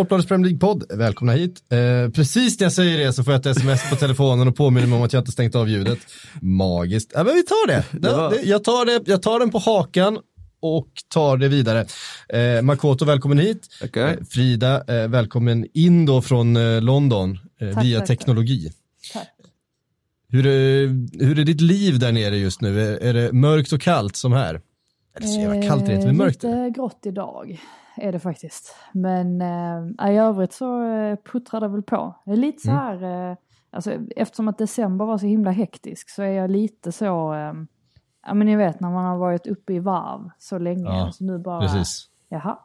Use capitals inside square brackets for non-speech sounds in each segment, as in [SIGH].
Sportbladets Premier League-podd. Välkomna hit. Eh, precis när jag säger det så får jag ett sms på telefonen och påminner mig om att jag inte stängt av ljudet. Magiskt. Ja, men vi tar det. det, var... det jag, tar det jag tar den på hakan och tar det vidare. Eh, Makoto, välkommen hit. Okay. Eh, Frida, eh, välkommen in då från eh, London eh, tack, via tack, teknologi. Tack. Hur är, hur är ditt liv där nere just nu? Är, är det mörkt och kallt som här? Eller så jävla kallt är det inte, men mörkt. Lite grått idag är det faktiskt. Men äh, i övrigt så äh, puttrar det väl på. Det är lite så mm. här, mm. äh, alltså, eftersom att december var så himla hektisk så är jag lite så, äh, ja men ni vet när man har varit uppe i varv så länge. Ja, så nu bara, precis. jaha,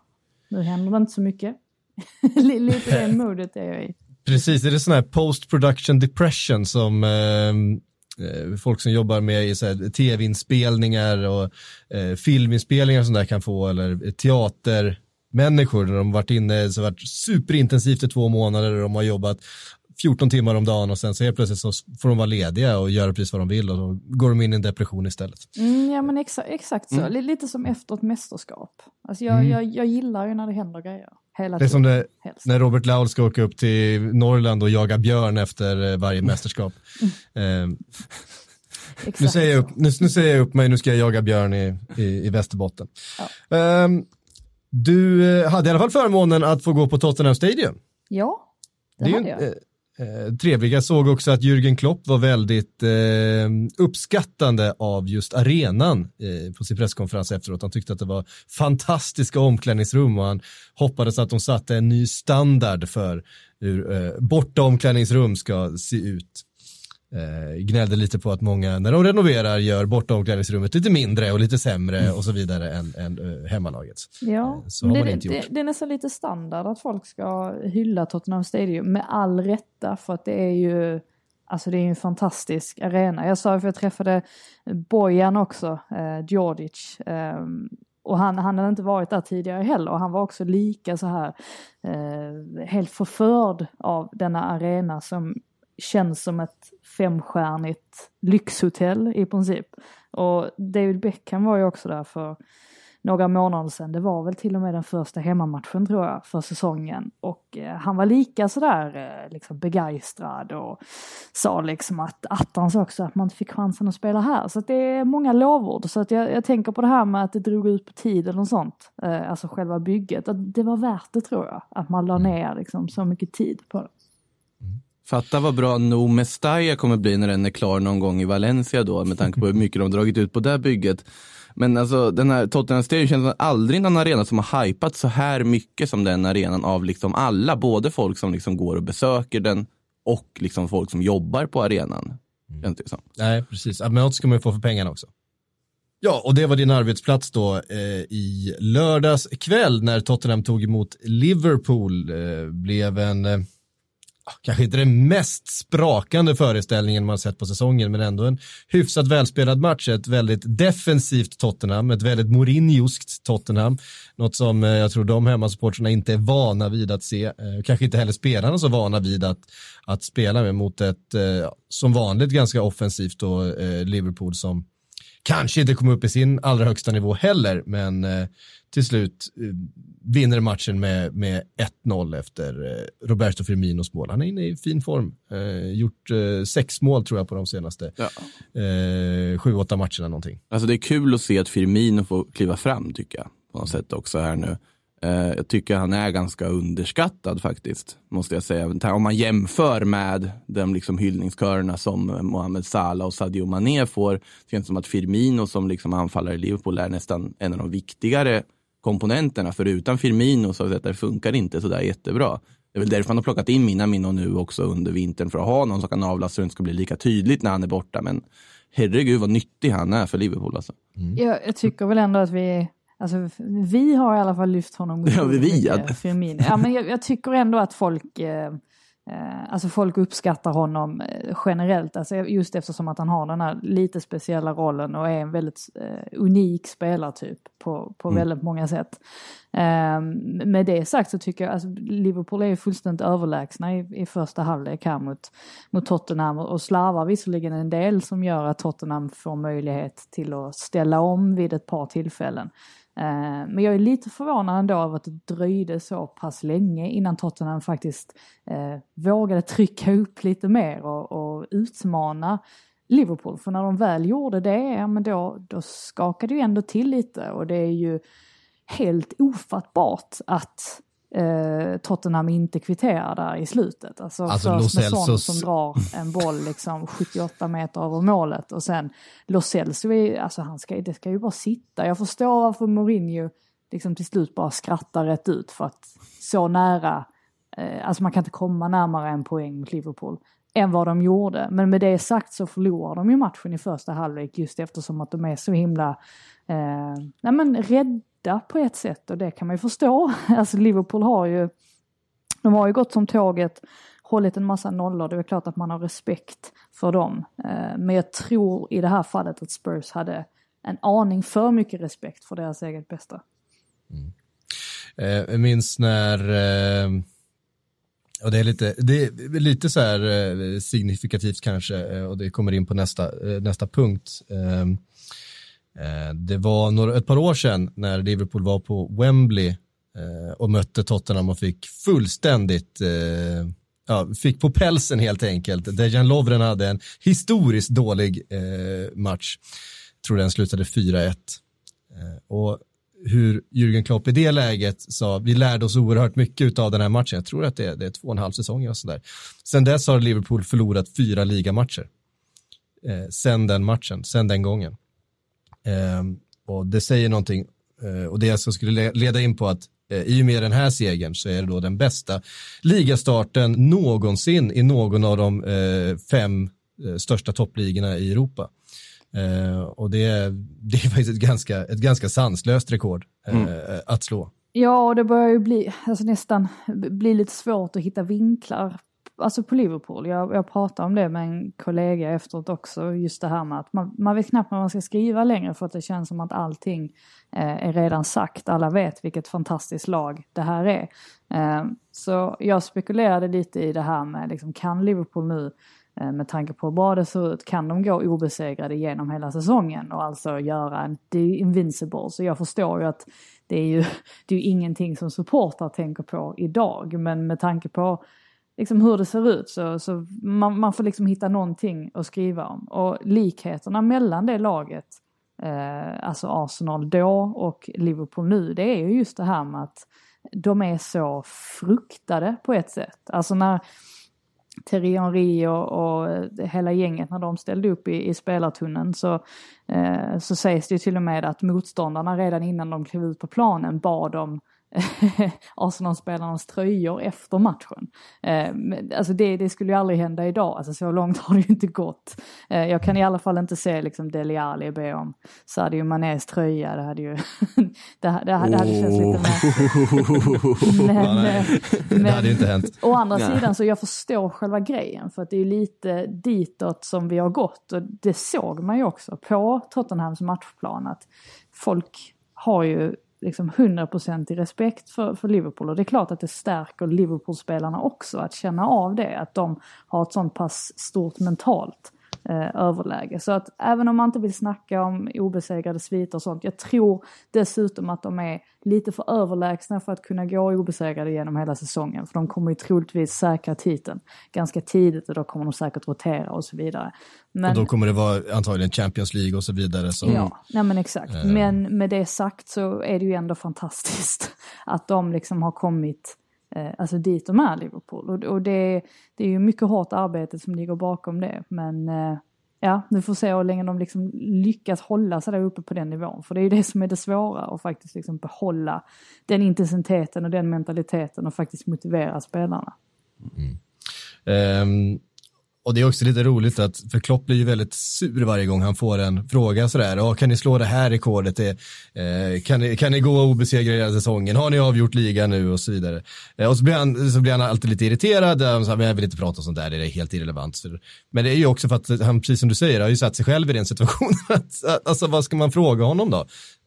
nu händer det inte så mycket. [LAUGHS] lite den modet är jag i. Precis, är det sån här post production depression som ehm, eh, folk som jobbar med tv-inspelningar och eh, filminspelningar som där kan få, eller teater, människor när de varit inne, så varit superintensivt i två månader och de har jobbat 14 timmar om dagen och sen så helt plötsligt så får de vara lediga och göra precis vad de vill och då går de in i en depression istället. Mm, ja men exa exakt så, mm. lite som efter ett mästerskap. Alltså jag, mm. jag, jag gillar ju när det händer grejer. Hela det är som det, när Robert Laul ska åka upp till Norrland och jaga björn efter eh, varje mästerskap. [LAUGHS] Mm. Eh, nu, säger jag upp, nu, nu, säger jag upp mig, nu ska jag jaga björn i, i, i Västerbotten. Ja. Um, du eh, hade i alla fall förmånen att få gå på Tottenham Stadium. Ja, det, det hade jag. Eh, eh, trevlig. Jag såg också att Jürgen Klopp var väldigt eh, uppskattande av just arenan eh, på sin presskonferens efteråt. Han tyckte att det var fantastiska omklädningsrum och han hoppades att de satte en ny standard för hur eh, borta omklädningsrum ska se ut eh, gnällde lite på att många när de renoverar gör borta omklädningsrummet lite mindre och lite sämre mm. och så vidare än, än uh, hemmalagets. Ja, eh, så har det, gjort. Det, det, är nästan lite standard att folk ska hylla Tottenham Stadium med all rätta för att det är ju Alltså det är en fantastisk arena. Jag sa för jag träffade Bojan också, eh, Djordjic. Eh, och han, han hade inte varit där tidigare heller och han var också lika så här eh, helt förförd av denna arena som känns som ett femstjärnigt lyxhotell i princip. Och David Beckham var ju också där för några månader sedan. Det var väl till och med den första hemmamatchen tror jag för säsongen. Och eh, han var lika sådär eh, liksom begeistrad och sa liksom att attans också att man inte fick chansen att spela här. Så att det är många lovord. Så att jag, jag tänker på det här med att det drog ut på tiden och sånt. Eh, alltså själva bygget. Att det var värt det tror jag. Att man la ner liksom så mycket tid på det. Fatta vad bra No Mestalla kommer bli när den är klar någon gång i Valencia då, med tanke på hur mycket de dragit ut på det bygget. Men alltså den här Tottenham Stadium känns aldrig någon arena som har hypat så här mycket som den arenan av liksom alla, både folk som liksom går och besöker den och liksom folk som jobbar på arenan. Mm. det som. Nej, precis. Men något ska man ju få för pengarna också. Ja, och det var din arbetsplats då eh, i lördags kväll när Tottenham tog emot Liverpool. Eh, blev en eh, kanske inte den mest sprakande föreställningen man sett på säsongen, men ändå en hyfsat välspelad match. Ett väldigt defensivt Tottenham, ett väldigt Mourinhoskt Tottenham. Något som eh, jag tror de hemmasupportrarna inte är vana vid att se. Eh, kanske inte heller spelarna så vana vid att, att spela med mot ett, eh, som vanligt, ganska offensivt då, Liverpool som kanske inte kom upp i sin allra högsta nivå heller, men till slut vinner matchen med, med 1-0 efter eh, Roberto Firminos mål. Han är inne i fin form. Eh, gjort eh, sex mål tror jag på de senaste ja. eh, sju, åtta matcherna någonting. Alltså det är kul att se att Firmino får kliva fram tycker jag. På något sätt också här nu. Eh, jag tycker han är ganska underskattad faktiskt, måste jag säga. Om man jämför med de liksom hyllningskörerna som Mohamed Salah och Sadio Mané får, det känns som att Firmino som liksom anfallare i Liverpool är nästan en av de viktigare komponenterna. För utan Firmino så det funkar det inte sådär jättebra. Det är väl därför han har plockat in Minamino nu också under vintern för att ha någon som kan avlasta så det inte ska bli lika tydligt när han är borta. Men herregud vad nyttig han är för Liverpool alltså. Mm. Jag, jag tycker väl ändå att vi Alltså, vi har i alla fall lyft honom. [LAUGHS] Ja, vi, Firmino. Ja, men jag, jag, tycker ändå att folk Eh, alltså folk uppskattar honom eh, generellt, alltså just eftersom att han har den här lite speciella rollen och är en väldigt eh, unik spelartyp på, på mm. väldigt många sätt. med det sagt så tycker jag, alltså Liverpool är fullständigt överlägsna i, i första halvlek här mot, mot Tottenham och slarvar visserligen en del som gör att Tottenham får möjlighet till att ställa om vid ett par tillfällen. Eh, men jag är lite förvånad ändå över att det dröjde så pass länge innan Tottenham faktiskt eh, vågade trycka upp lite mer och, och utmana Liverpool. För när de väl gjorde det, ja men då, då skakade det ju ändå till lite och det är ju helt ofattbart att eh, Tottenham inte kvitterar där i slutet. Alltså, alltså först med Son som drar en boll liksom 78 meter över målet och sen Lo Celso, alltså han ska, det ska ju bara sitta. Jag förstår varför Mourinho liksom till slut bara skrattar rätt ut för att så nära, eh, alltså man kan inte komma närmare en poäng mot Liverpool än vad de gjorde. Men med det sagt så förlorar de ju matchen i första halvlek just eftersom att de är så himla eh, nej men rädda rädda på ett sätt och det kan man ju förstå. [LAUGHS] Alltså Liverpool har ju, de har ju gått som tåget, hållit en massa nollor, det är klart att man har respekt för dem. Eh, men jag tror i det här fallet att Spurs hade en aning för mycket respekt för deras eget bästa. Mm. Eh, jag minns när eh, och det är lite, det är lite så här eh, signifikativt kanske eh, och det kommer in på nästa, nästa punkt. Eh, det var några, ett par år sedan när Liverpool var på Wembley eh, och mötte Tottenham och fick fullständigt eh, ja, fick på pälsen helt enkelt. Dejan Lovren hade en historiskt dålig match. Jag tror den slutade 4-1. och hur Jürgen Klopp i det läget sa, vi lärde oss oerhört mycket av den här matchen. Jag tror att det är, det är två och en halv säsong och sådär. Sen dess har Liverpool förlorat fyra ligamatcher. Eh, sen den matchen, sen den gången. Eh, och det säger någonting, eh, och det jag skulle leda in på att eh, i och med den här segern så är det då den bästa ligastarten någonsin i någon av de eh, fem eh, största toppligorna i Europa. Eh, och det, [LAUGHS] det är faktiskt ett ganska, ett ganska sanslöst rekord mm. att slå. Ja, och det börjar ju bli, alltså nästan bli lite svårt att hitta vinklar alltså på Liverpool, jag, jag pratade om det med en kollega efteråt också, just det här med att man, man vet knappt vad man ska skriva längre för att det känns som att allting eh, är redan sagt. Alla vet vilket fantastiskt lag det här är. Eh, så jag spekulerade lite i det här med, liksom, kan Liverpool nu eh, med tanke på hur bra det ser ut, kan de gå obesegrade genom hela säsongen och alltså göra en det är ju Invincible. Så jag förstår ju att det är ju, [LAUGHS] det är ju ingenting som supportrar tänker på idag, men med tanke på liksom hur det ser ut så, så man, man får liksom hitta någonting att skriva om. Och likheterna mellan det laget, eh, alltså Arsenal då och Liverpool nu, det är ju just det här med att de är så fruktade på ett sätt. Alltså när Thierry Henry och, och hela gänget när de ställde upp i, i spelartunneln så, eh, så sägs det ju till och med att motståndarna redan innan de klev ut på planen bad om [LAUGHS] Arsenal-spelarnas tröjor efter matchen. Eh, alltså det, det, skulle ju aldrig hända idag, alltså så långt [LAUGHS] har det ju inte gått. Eh, jag kan i alla fall inte se liksom Dele Alli be om Sadio Manés tröja, det hade ju, det, [LAUGHS] det, det hade oh. känts lite märkligt. men, eh, men, det hade ju inte hänt. Å andra Nej. sidan så jag förstår själva grejen, för att det är lite ditåt som vi har gått och det såg man ju också på Tottenhams matchplan att folk har ju liksom 100% i respekt för, för Liverpool. Och det är klart att det stärker Liverpool-spelarna också att känna av det, att de har ett sånt pass stort mentalt eh, överläge. Så att även om man inte vill snacka om obesegrade sviter och sånt, jag tror dessutom att de är lite för överlägsna för att kunna gå obesegrade genom hela säsongen. För de kommer ju troligtvis säkra titeln ganska tidigt och då kommer de säkert rotera och så vidare. Men, och då kommer det vara antagligen Champions League och så vidare. Så, ja, nej men exakt. Eh. Men med det sagt så är det ju ändå fantastiskt [LAUGHS] att de liksom har kommit Eh, alltså dit de är Liverpool. Och, och det, det är ju mycket hårt arbete som ligger bakom det. Men eh, ja, vi får se hur länge de liksom lyckas hålla sig där uppe på den nivån. För det är ju det som är det svåra, att faktiskt liksom behålla den intensiteten och den mentaliteten och faktiskt motivera spelarna. Mm. Um, och det är också lite roligt att, för Klopp blir ju väldigt sur varje gång han får en fråga sådär, oh, kan ni slå det här rekordet, eh, kan, ni, kan ni gå obesegrade hela säsongen, har ni avgjort ligan nu och så vidare. Eh, och så blir, han, så blir han alltid lite irriterad, han säger, jag vill inte prata om sånt där, det är helt irrelevant. Men det är ju också för att han, precis som du säger, har ju satt sig själv i den situationen. [LAUGHS] alltså vad ska man fråga honom då?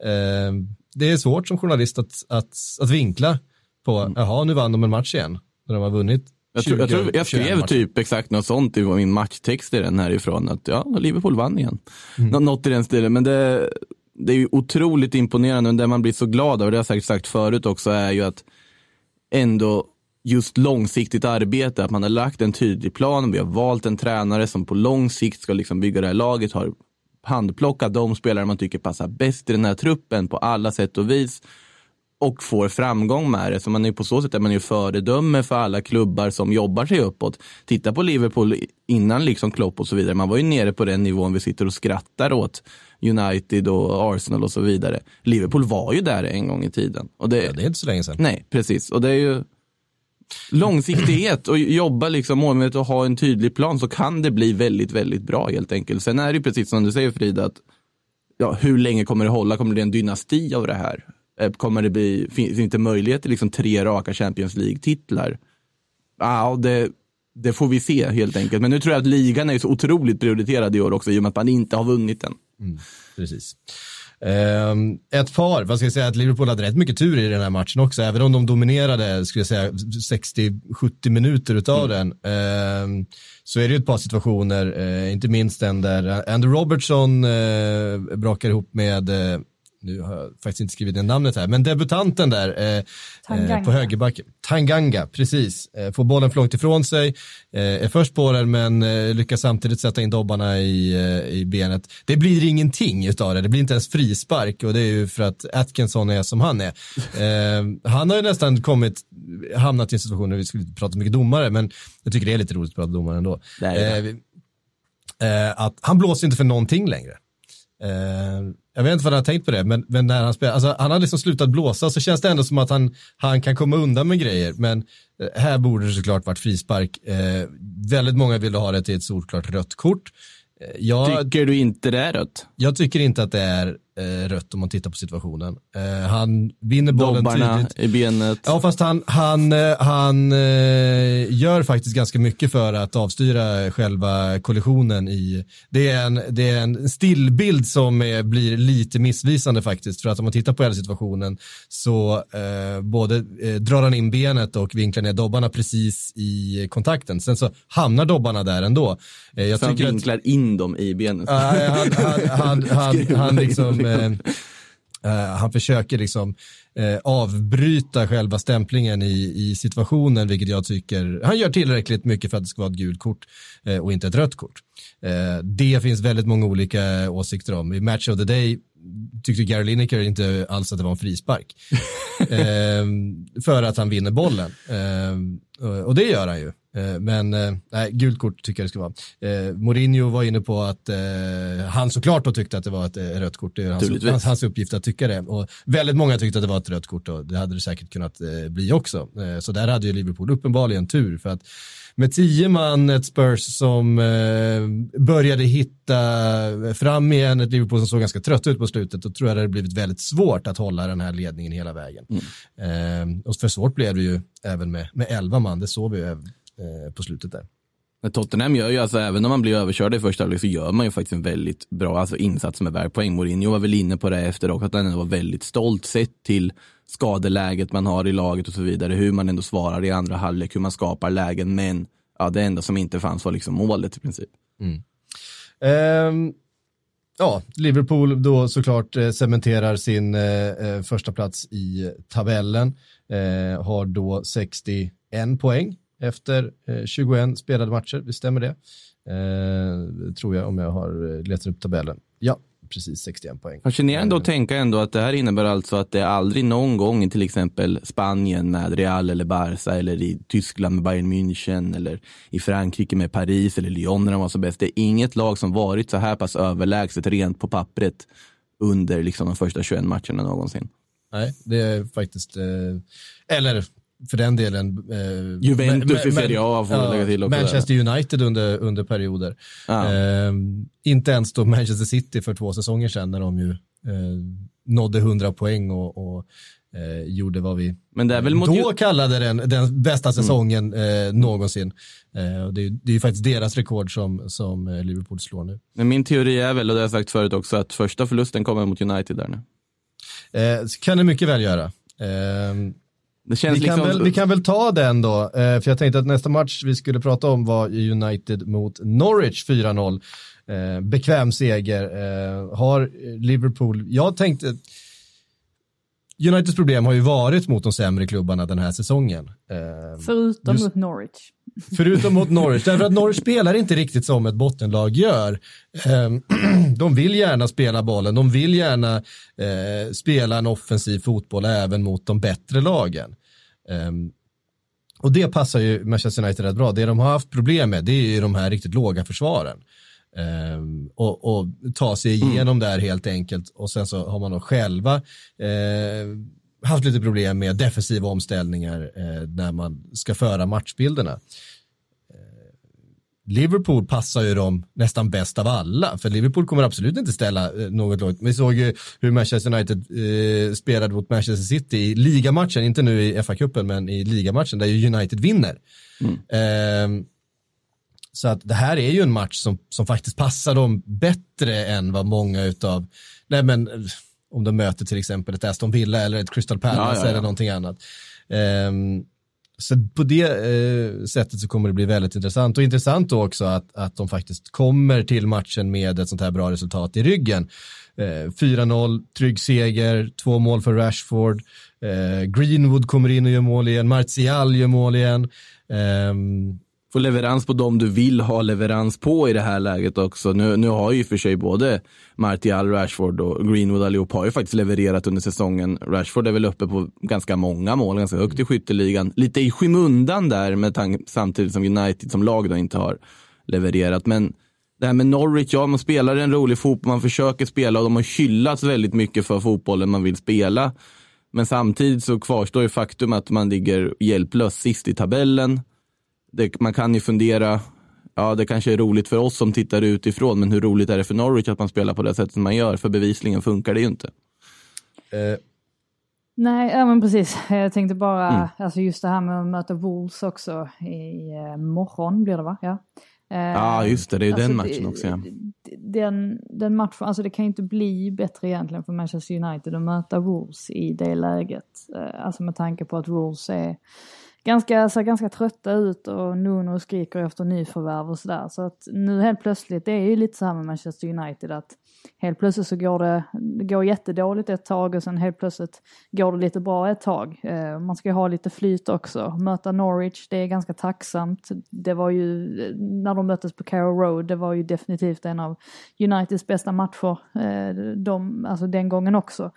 Eh, det är svårt som journalist att, att, att vinkla på, mm. jaha nu vann de en match igen, när de har vunnit jag, tror, jag, tror, jag skrev typ exakt något sånt i min matchtext i den härifrån. Att ja, Liverpool vann igen. Mm. Något i den stilen. Men det, det är ju otroligt imponerande, och det man blir så glad av, det har jag säkert sagt förut också, är ju att ändå just långsiktigt arbete, att man har lagt en tydlig plan, vi har valt en tränare som på lång sikt ska liksom bygga det här laget, har handplockat de spelare man tycker passar bäst i den här truppen på alla sätt och vis och får framgång med det. Så man är på så sätt är man ju föredöme för alla klubbar som jobbar sig uppåt. Titta på Liverpool innan liksom Klopp och så vidare. Man var ju nere på den nivån vi sitter och skrattar åt United och Arsenal och så vidare. Liverpool var ju där en gång i tiden. Och det, ja, det är inte så länge sedan. Nej, precis. Och det är ju långsiktighet och jobba liksom målmedvetet och ha en tydlig plan så kan det bli väldigt, väldigt bra helt enkelt. Sen är det ju precis som du säger Frida, att ja, hur länge kommer det hålla? Kommer det bli en dynasti av det här? Eh, kommer det bli, finns det inte möjlighet till liksom tre raka Champions League-titlar? Ja, det, det får vi se helt enkelt. Men nu tror jag att ligan är så otroligt prioriterad i år också i och med att man inte har vunnit den. Mm, precis. Um, ett par, vad ska jag säga, att Liverpool hade rätt mycket tur i den här matchen också, även om de dominerade, skulle jag säga, 60-70 minuter utav mm. den. Um, så är det ju ett par situationer, uh, inte minst den där Andrew Robertson uh, brakar ihop med uh, nu har jag faktiskt inte skrivit ner namnet här, men debutanten där eh, eh, på högerbacken, Tanganga, precis, eh, får bollen för långt ifrån sig, eh, är först på den men eh, lyckas samtidigt sätta in dobbarna i, eh, i benet. Det blir ingenting utav det, det blir inte ens frispark och det är ju för att Atkinson är som han är. [LAUGHS] han har ju nästan kommit, hamnat i en situation, där vi skulle prata mycket domare, men jag tycker det är lite roligt att prata domare ändå. att han blåser inte för någonting längre. Jag vet inte vad han har tänkt på det, men, men när han spelar, alltså han har liksom slutat blåsa så känns det ändå som att han, han kan komma undan med grejer. Men uh, här borde det såklart varit frispark. Uh, väldigt många ville ha det till ett solklart rött kort. Jag, tycker du inte det är rött? Jag tycker inte att det är eh, rött om man tittar på situationen. Eh, han vinner bollen Dobbarna tydligt. i benet. Ja, fast han, han, eh, han eh, gör faktiskt ganska mycket för att avstyra själva kollisionen i, det är en, det är en stillbild som är, blir lite missvisande faktiskt, för att om man tittar på hela situationen så eh, både drar han in benet och vinklar ner dobbarna precis i kontakten. Sen så hamnar dobbarna där ändå. jag så han vinklar att, in dem i benet? han, han, han, [LAUGHS] han liksom Eh, [LAUGHS] eh, han försöker liksom eh, avbryta själva stämplingen i, i situationen, vilket jag tycker, han gör tillräckligt mycket för att det ska vara ett gult kort eh, och inte ett rött kort. Det finns väldigt många olika åsikter om. I Match of the Day tyckte Gary Lineker inte alls att det var en frispark. [LAUGHS] för att han vinner bollen. och det gör han ju. Eh, men eh, nej, gult kort tycker jag det ska vara. Eh, Mourinho var inne på att han såklart då tyckte att det var ett rött kort. Det är hans, hans, hans uppgift att tycka det. Och väldigt många tyckte att det var ett rött kort och det hade det säkert kunnat bli också. Så där hade ju Liverpool uppenbarligen tur för att med tio man, ett Spurs som eh, började hitta fram igen, ett Liverpool som såg ganska trött ut på slutet, då tror jag det hade blivit väldigt svårt att hålla den här ledningen hela vägen. Mm. Eh, och för svårt blev det ju även med, med elva man, det såg vi ju eh, på slutet där. Tottenham gör ju, alltså, även om man blir överkörd i första halvlek så gör man ju faktiskt en väldigt bra alltså, insats med värd poäng. Mourinho var väl inne på det efter också, att han var väldigt stolt sett till skadeläget man har i laget och så vidare. Hur man ändå svarar i andra halvlek, hur man skapar lägen. Men ja, det enda som inte fanns var liksom målet i princip. Mm. Um, ja, Liverpool då såklart eh, cementerar sin eh, eh första plats i tabellen. Eh, har då 61 poäng efter eh, 21 spelade matcher, visst stämmer det? Eh, tror jag om jag har eh, letat upp tabellen. Ja, precis 61 poäng. Fascinerande att tänka ändå att det här innebär alltså att det aldrig någon gång i till exempel Spanien med Real eller Barca eller i Tyskland med Bayern München eller i Frankrike med Paris eller Lyon när de var så bäst. Det är inget lag som varit så här pass överlägset rent på pappret under liksom de första 21 matcherna någonsin. Nej, det är faktiskt, eh, eller för den delen. Eh, Juventus i Serie A får ja, lägga till också. Manchester där. United under, under perioder. Ah. Eh, inte ens då Manchester City för två säsonger sedan när de ju eh, nådde 100 poäng och, och eh, gjorde vad vi Men det är väl mot då kallade den, den bästa mm. säsongen mm. någonsin. Eh, det, är, det är ju faktiskt deras rekord som, som eh, Liverpool slår nu. Men min teori är väl, och det har jag sagt förut också, att första förlusten kommer mot United där nu. kan det mycket väl göra. Det känns vi, kan liksom... väl, vi kan väl ta den då, eh, för jag tänkte att nästa match vi skulle prata om var United mot Norwich 4-0. Eh, bekväm seger. Eh, har Liverpool, jag tänkte, Uniteds problem har ju varit mot de sämre klubbarna den här säsongen. Eh, Förutom just, mot Norwich. Förutom mot Norwich, därför att Norwich spelar inte riktigt som ett bottenlag gör. Ehm, [CLEARS THROAT] de vill gärna spela bollen, de vill gärna eh, spela en offensiv fotboll även mot de bättre lagen. Ehm, och det passar ju Manchester United rätt bra. Det de har haft problem med det är ju de här riktigt låga försvaren. Um, och, och, ta sig igenom mm. där helt enkelt och sen så har man då själva uh, haft lite problem med defensiva omställningar uh, när man ska föra matchbilderna. Uh, Liverpool passar ju dem nästan bäst av alla, för Liverpool kommer absolut inte ställa något lågt. Vi såg ju hur Manchester United spelade mot Manchester City i ligamatchen, inte nu i FA-cupen, men i ligamatchen där ju United vinner. Mm ehm, så att det här är ju en match som, som faktiskt passar dem bättre än vad många utav, nej men om de möter till exempel ett Aston Villa eller ett Crystal Palace ja, ja, eller någonting annat. Um, så på det uh, sättet så kommer det bli väldigt intressant och intressant då också att, att de faktiskt kommer till matchen med ett sånt här bra resultat i ryggen. Eh, 4-0, trygg seger, två mål för Rashford, uh, Greenwood kommer in och gör mål igen, Martial gör mål igen. Få leverans på dem du vill ha leverans på i det här läget också. Nu, nu har ju för sig både Martial, Rashford och Greenwood allihop har ju faktiskt levererat under säsongen. Rashford är väl uppe på ganska många mål, ganska högt i skytteligan. Lite i skymundan där med samtidigt som United som lag då inte har levererat. Men det här med Norwich, ja man spelar en rolig fotboll, man försöker spela och de har hyllats väldigt mycket för fotbollen man vill spela. Men samtidigt så kvarstår ju faktum att man ligger hjälplöst sist i tabellen det, man kan ju fundera, ja det kanske är roligt för oss som tittar utifrån, men hur roligt är det för Norwich att man spelar på det sättet man gör? För bevisligen funkar det ju inte. Eh. Nej, ja, men precis. Jag tänkte bara, mm. alltså just det här med att möta Wolves också i eh, morgon blir det va? Ja. Ja, eh, just det, det är ju alltså den matchen också. Ja. Den, den matchen, alltså det kan ju inte bli bättre egentligen för Manchester United att möta Wolves i det läget. Eh, alltså med tanke på att Wolves är ganska, ser ganska trötta ut och Nuno skriker efter nyförvärv och sådär. Så att nu helt plötsligt, det är ju lite så här med Manchester United att helt plötsligt så går det, det går jättedåligt ett tag och sen helt plötsligt går det lite bra ett tag. Eh, man ska ju ha lite flyt också. Möta Norwich, det är ganska tacksamt. Det var ju, eh, när de möttes på Carrow Road, det var ju definitivt en av Uniteds bästa matcher eh, de, alltså den gången också.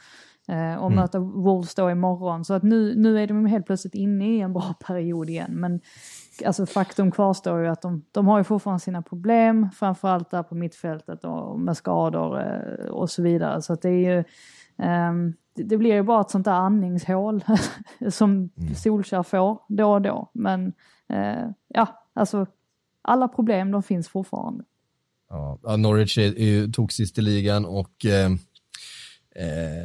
Eh, och mm. möta Wolves då imorgon. Så att nu, nu är de helt plötsligt inne i en bra [LAUGHS] period igen. Men alltså faktum kvarstår ju att de, de har ju fortfarande sina problem, framförallt där på mittfältet och med skador eh, och så vidare. Så att det är ju, um, det blir ju bara ett sånt där andningshål [LAUGHS] som mm. Solskär får då och då. Men uh, ja, alltså alla problem de finns fortfarande. Ja, Norwich är, är, tog sist i ligan och eh Eh,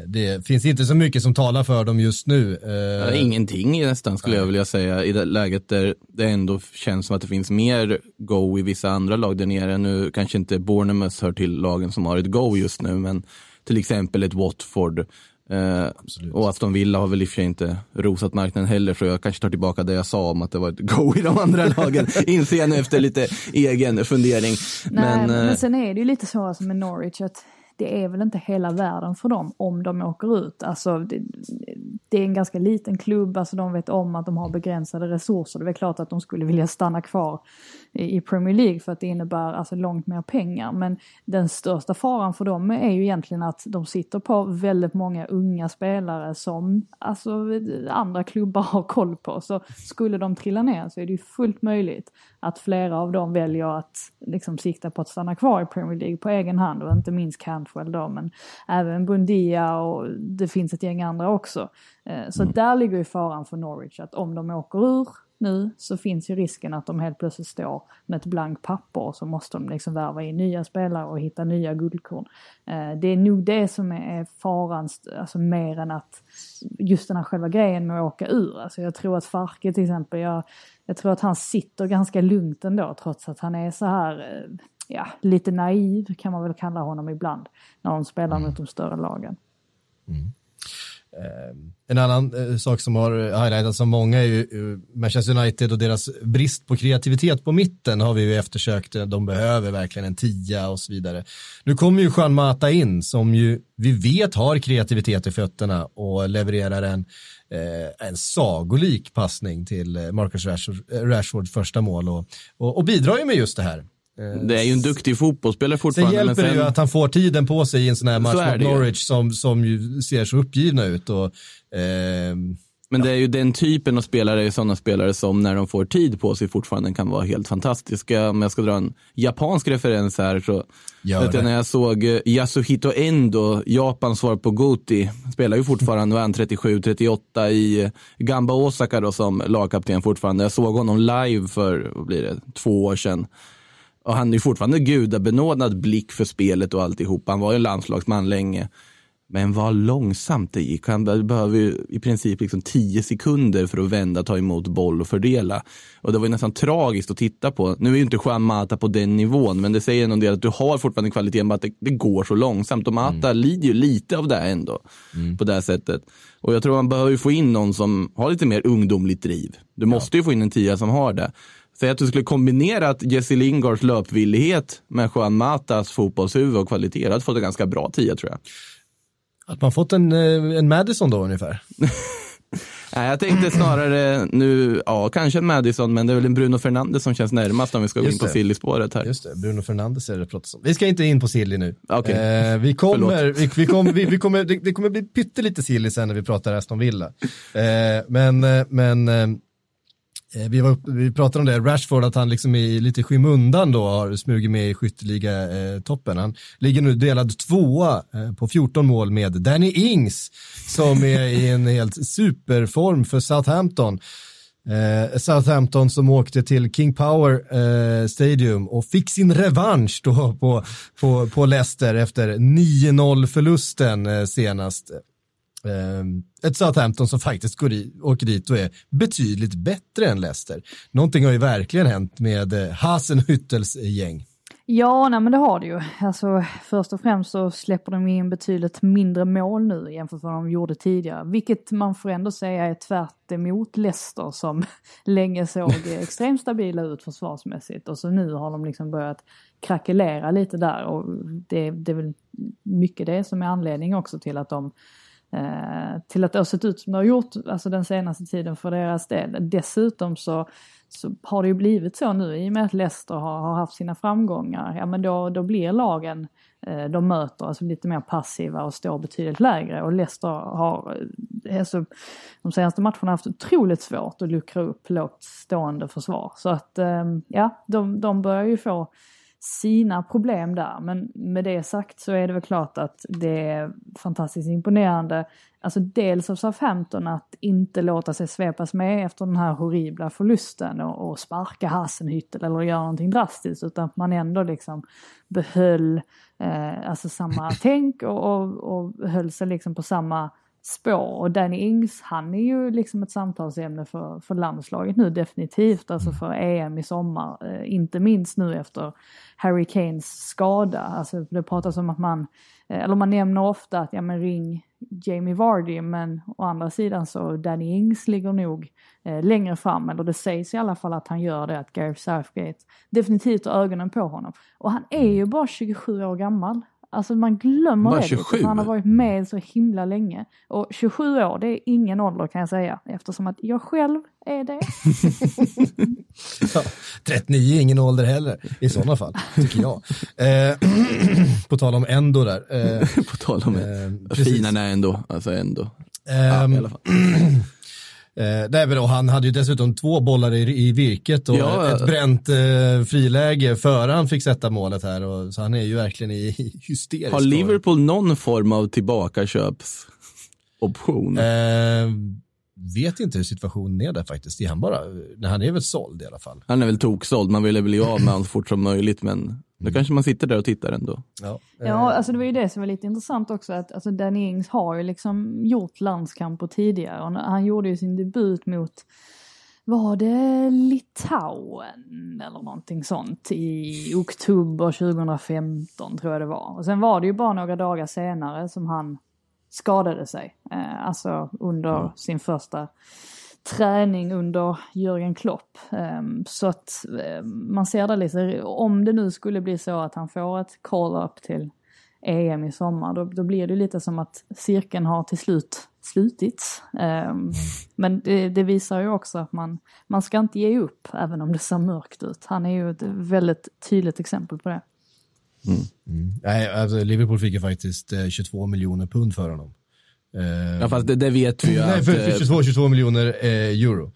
det finns inte så mycket som talar för dem just nu. Eh, ingenting nästan skulle jag vilja säga i det läget där det ändå känns som att det finns mer go i vissa andra lag där nere. Nu kanske inte Bournemouth hör till lagen som har ett go just nu, men till exempel ett Watford. Eh, och Aston Villa har väl i och för sig inte rosat marknaden heller, så jag kanske tar tillbaka det jag sa om att det var ett go i de andra [LAUGHS] lagen, inser jag nu efter lite egen fundering. Nej, men, men sen är det ju lite så alltså med Norwich att det är väl inte hela världen för dem om de åker ut. Alltså, det, det, är en ganska liten klubb, alltså de vet om att de har begränsade resurser. Det är klart att de skulle vilja stanna kvar i Premier League för att det innebär alltså långt mer pengar. Men den största faran för dem är ju egentligen att de sitter på väldigt många unga spelare som alltså, andra klubbar har koll på. Så skulle de trilla ner så är det ju fullt möjligt att flera av dem väljer att liksom sikta på att stanna kvar i Premier League på egen hand och inte minst Cantwell då men även Bundia och det finns ett gäng andra också. Eh, så mm. där ligger ju faran för Norwich att om de åker ur nu så finns ju risken att de helt plötsligt står med ett blankt papper och så måste de liksom värva in nya spelare och hitta nya guldkorn. Eh, det är nog det som är faran, alltså mer än att just den här själva grejen med att åka ur. Alltså jag tror att Farke till exempel, jag, jag tror att han sitter ganska lugnt ändå trots att han är så här, eh, ja, lite naiv kan man väl kalla honom ibland när de spelar mm. mot de större lagen. Mm. Ehm, en annan eh, sak som har highlightats av många är ju Manchester United och deras brist på kreativitet på mitten har vi ju eftersökt. De behöver verkligen en tia och så vidare. Nu kommer ju Juan Mata in som ju vi vet har kreativitet i fötterna och levererar en, eh, en sagolik passning till Marcus Rashford, Rashfords första mål och, och, och bidrar ju med just det här. Det är ju en duktig fotbollsspelare fortfarande. Sen hjälper sen... det ju att han får tiden på sig i en sån här match mot Norwich som, som ju ser så uppgivna ut. Och, eh, men det är ju den typen av spelare, sådana spelare som när de får tid på sig fortfarande kan vara helt fantastiska. Om jag ska dra en japansk referens här så vet jag när jag såg eh, Yasuhito Endo, Japans svar på Guti, spelar ju fortfarande, var han 37-38 i eh, Gamba Osaka då som lagkapten fortfarande. Jag såg honom live för, vad blir det, två år sedan. Och han är ju fortfarande gudabenådad blick för spelet och alltihop. Han var ju landslagsman länge. Men vad långsamt det gick. Han behöver ju i princip liksom tio sekunder för att vända, ta emot boll och fördela. Och det var ju nästan tragiskt att titta på. Nu är ju inte Juan Mata på den nivån, men det säger en del att du har fortfarande kvaliteten, bara att det, det går så långsamt. Och Mata mm. lider ju lite av det ändå, mm. på det här sättet. Och jag tror man behöver få in någon som har lite mer ungdomligt driv. Du måste ja. ju få in en tia som har det. Säg att du skulle kombinera Jesse Lingards löpvillighet med Juan Matas fotbollshuvud och kvalitet. Du hade fått en ganska bra tia tror jag. Att man fått en, eh, en Madison då ungefär? [LAUGHS] Nej, jag tänkte snarare nu, ja kanske en Madison, men det är väl en Bruno Fernandes som känns närmast om vi ska gå in på Silly-spåret här. Just det, Bruno Fernandes är det pratas om. Vi ska inte in på Silly nu. Okay. Eh, vi kommer, vi, vi kommer, vi, vi, kommer det, det, kommer bli pyttelite Silly sen när vi pratar Aston Villa. Eh, men, eh, men eh, Eh, vi, var, vi pratade om det, Rashford, att han liksom är lite skymundan då har smugit med i skytteliga-toppen. Eh, han ligger nu delad tvåa eh, på 14 mål med Danny Ings som är i en helt superform för Southampton. Eh, Southampton som åkte till King Power eh, Stadium och fick sin revansch då på, på, på Leicester efter 9-0 förlusten eh, senast. Eh, ett Southampton som faktiskt går i, åker dit och är betydligt bättre än Leicester. Någonting har ju verkligen hänt med eh, Hasenhüttels gäng. Ja, nej men det har det ju. Alltså först och främst så släpper de in betydligt mindre mål nu jämfört med vad de gjorde tidigare. Vilket man får ändå säga är tvärt emot Leicester som [LAUGHS] länge såg [LAUGHS] extremt stabila ut försvarsmässigt. Och så nu har de liksom börjat krackelera lite där och det, det är väl mycket det som är anledning också till att de eh, Eh, till att det har sett ut som det har gjort alltså den senaste tiden för deras del. Dessutom så, så har det ju blivit så nu i och med att Leicester har, har haft sina framgångar, ja men då, då blir lagen eh, de möter alltså lite mer passiva och står betydligt lägre och Leicester har eh, alltså, de senaste matcherna haft otroligt svårt att luckra upp lågt stående försvar. Så att eh, ja, de, de börjar ju få sina problem där. Men med det sagt så är det väl klart att det är fantastiskt imponerande. Alltså dels av Southampton att inte låta sig svepas med efter den här horribla förlusten och, och sparka Hassenhüttel eller göra någonting drastiskt utan att man ändå liksom behöll eh, alltså samma [LAUGHS] tänk och, och, och höll sig liksom på samma spår. Och Danny Ings, han är ju liksom ett samtalsämne för, för landslaget nu definitivt, alltså för EM i sommar. Eh, inte minst nu efter Harry Kanes skada. Alltså det pratas om att man, eh, eller man nämner ofta att ja men ring Jamie Vardy, men å andra sidan så Danny Ings ligger nog eh, längre fram, eller det sägs i alla fall att han gör det, att Gareth Southgate definitivt har ögonen på honom. Och han är ju bara 27 år gammal. Alltså man glömmer Bara det 27? Lite, han har varit med så himla länge. Och 27 år, det är ingen ålder kan jag säga, eftersom att jag själv är det. [LAUGHS] ja, 39 är ingen ålder heller, i sådana fall, tycker jag. Eh, [CLEARS THROAT] på tal om ändå där. Eh, [LAUGHS] på tal om eh, fina är ändå, alltså ändå. Eh, ja, i alla fall. [CLEARS THROAT] Eh, nej, han hade ju dessutom två bollar i, i virket och ja, ett bränt eh, friläge före han fick sätta målet här. Och, så han är ju verkligen i, i [LAUGHS] hysterisk Har Liverpool någon form av tillbakaköpsoption? Eh, vet inte hur situationen är där faktiskt. Är han, bara, han är väl såld i alla fall. Han är väl toksåld, man ville bli av med honom så fort som möjligt men då kanske man sitter där och tittar ändå. Ja, ja alltså det var ju det som var lite intressant också att alltså Danny Ings har ju liksom gjort landskamper tidigare och han gjorde ju sin debut mot var det Litauen eller någonting sånt i oktober 2015 tror jag det var. Och sen var det ju bara några dagar senare som han skadade sig. Eh, alltså under mm. sin första träning under Jürgen Klopp. Ehm, så att ehm, man ser det lite, om det nu skulle bli så att han får ett call-up till EM i sommar, då, då, blir det lite som att cirkeln har till slut slutits. Ehm, men det, det, visar ju också att man, man ska inte ge upp även om det ser mörkt ut. Han är ju ett väldigt tydligt exempel på det. Mm. Mm. Nej, alltså Liverpool fick ju faktiskt eh, 22 miljoner pund för honom. Eh, ja, fast det, det vet vi ju nej, att... För, 22, 22 miljoner eh, euro.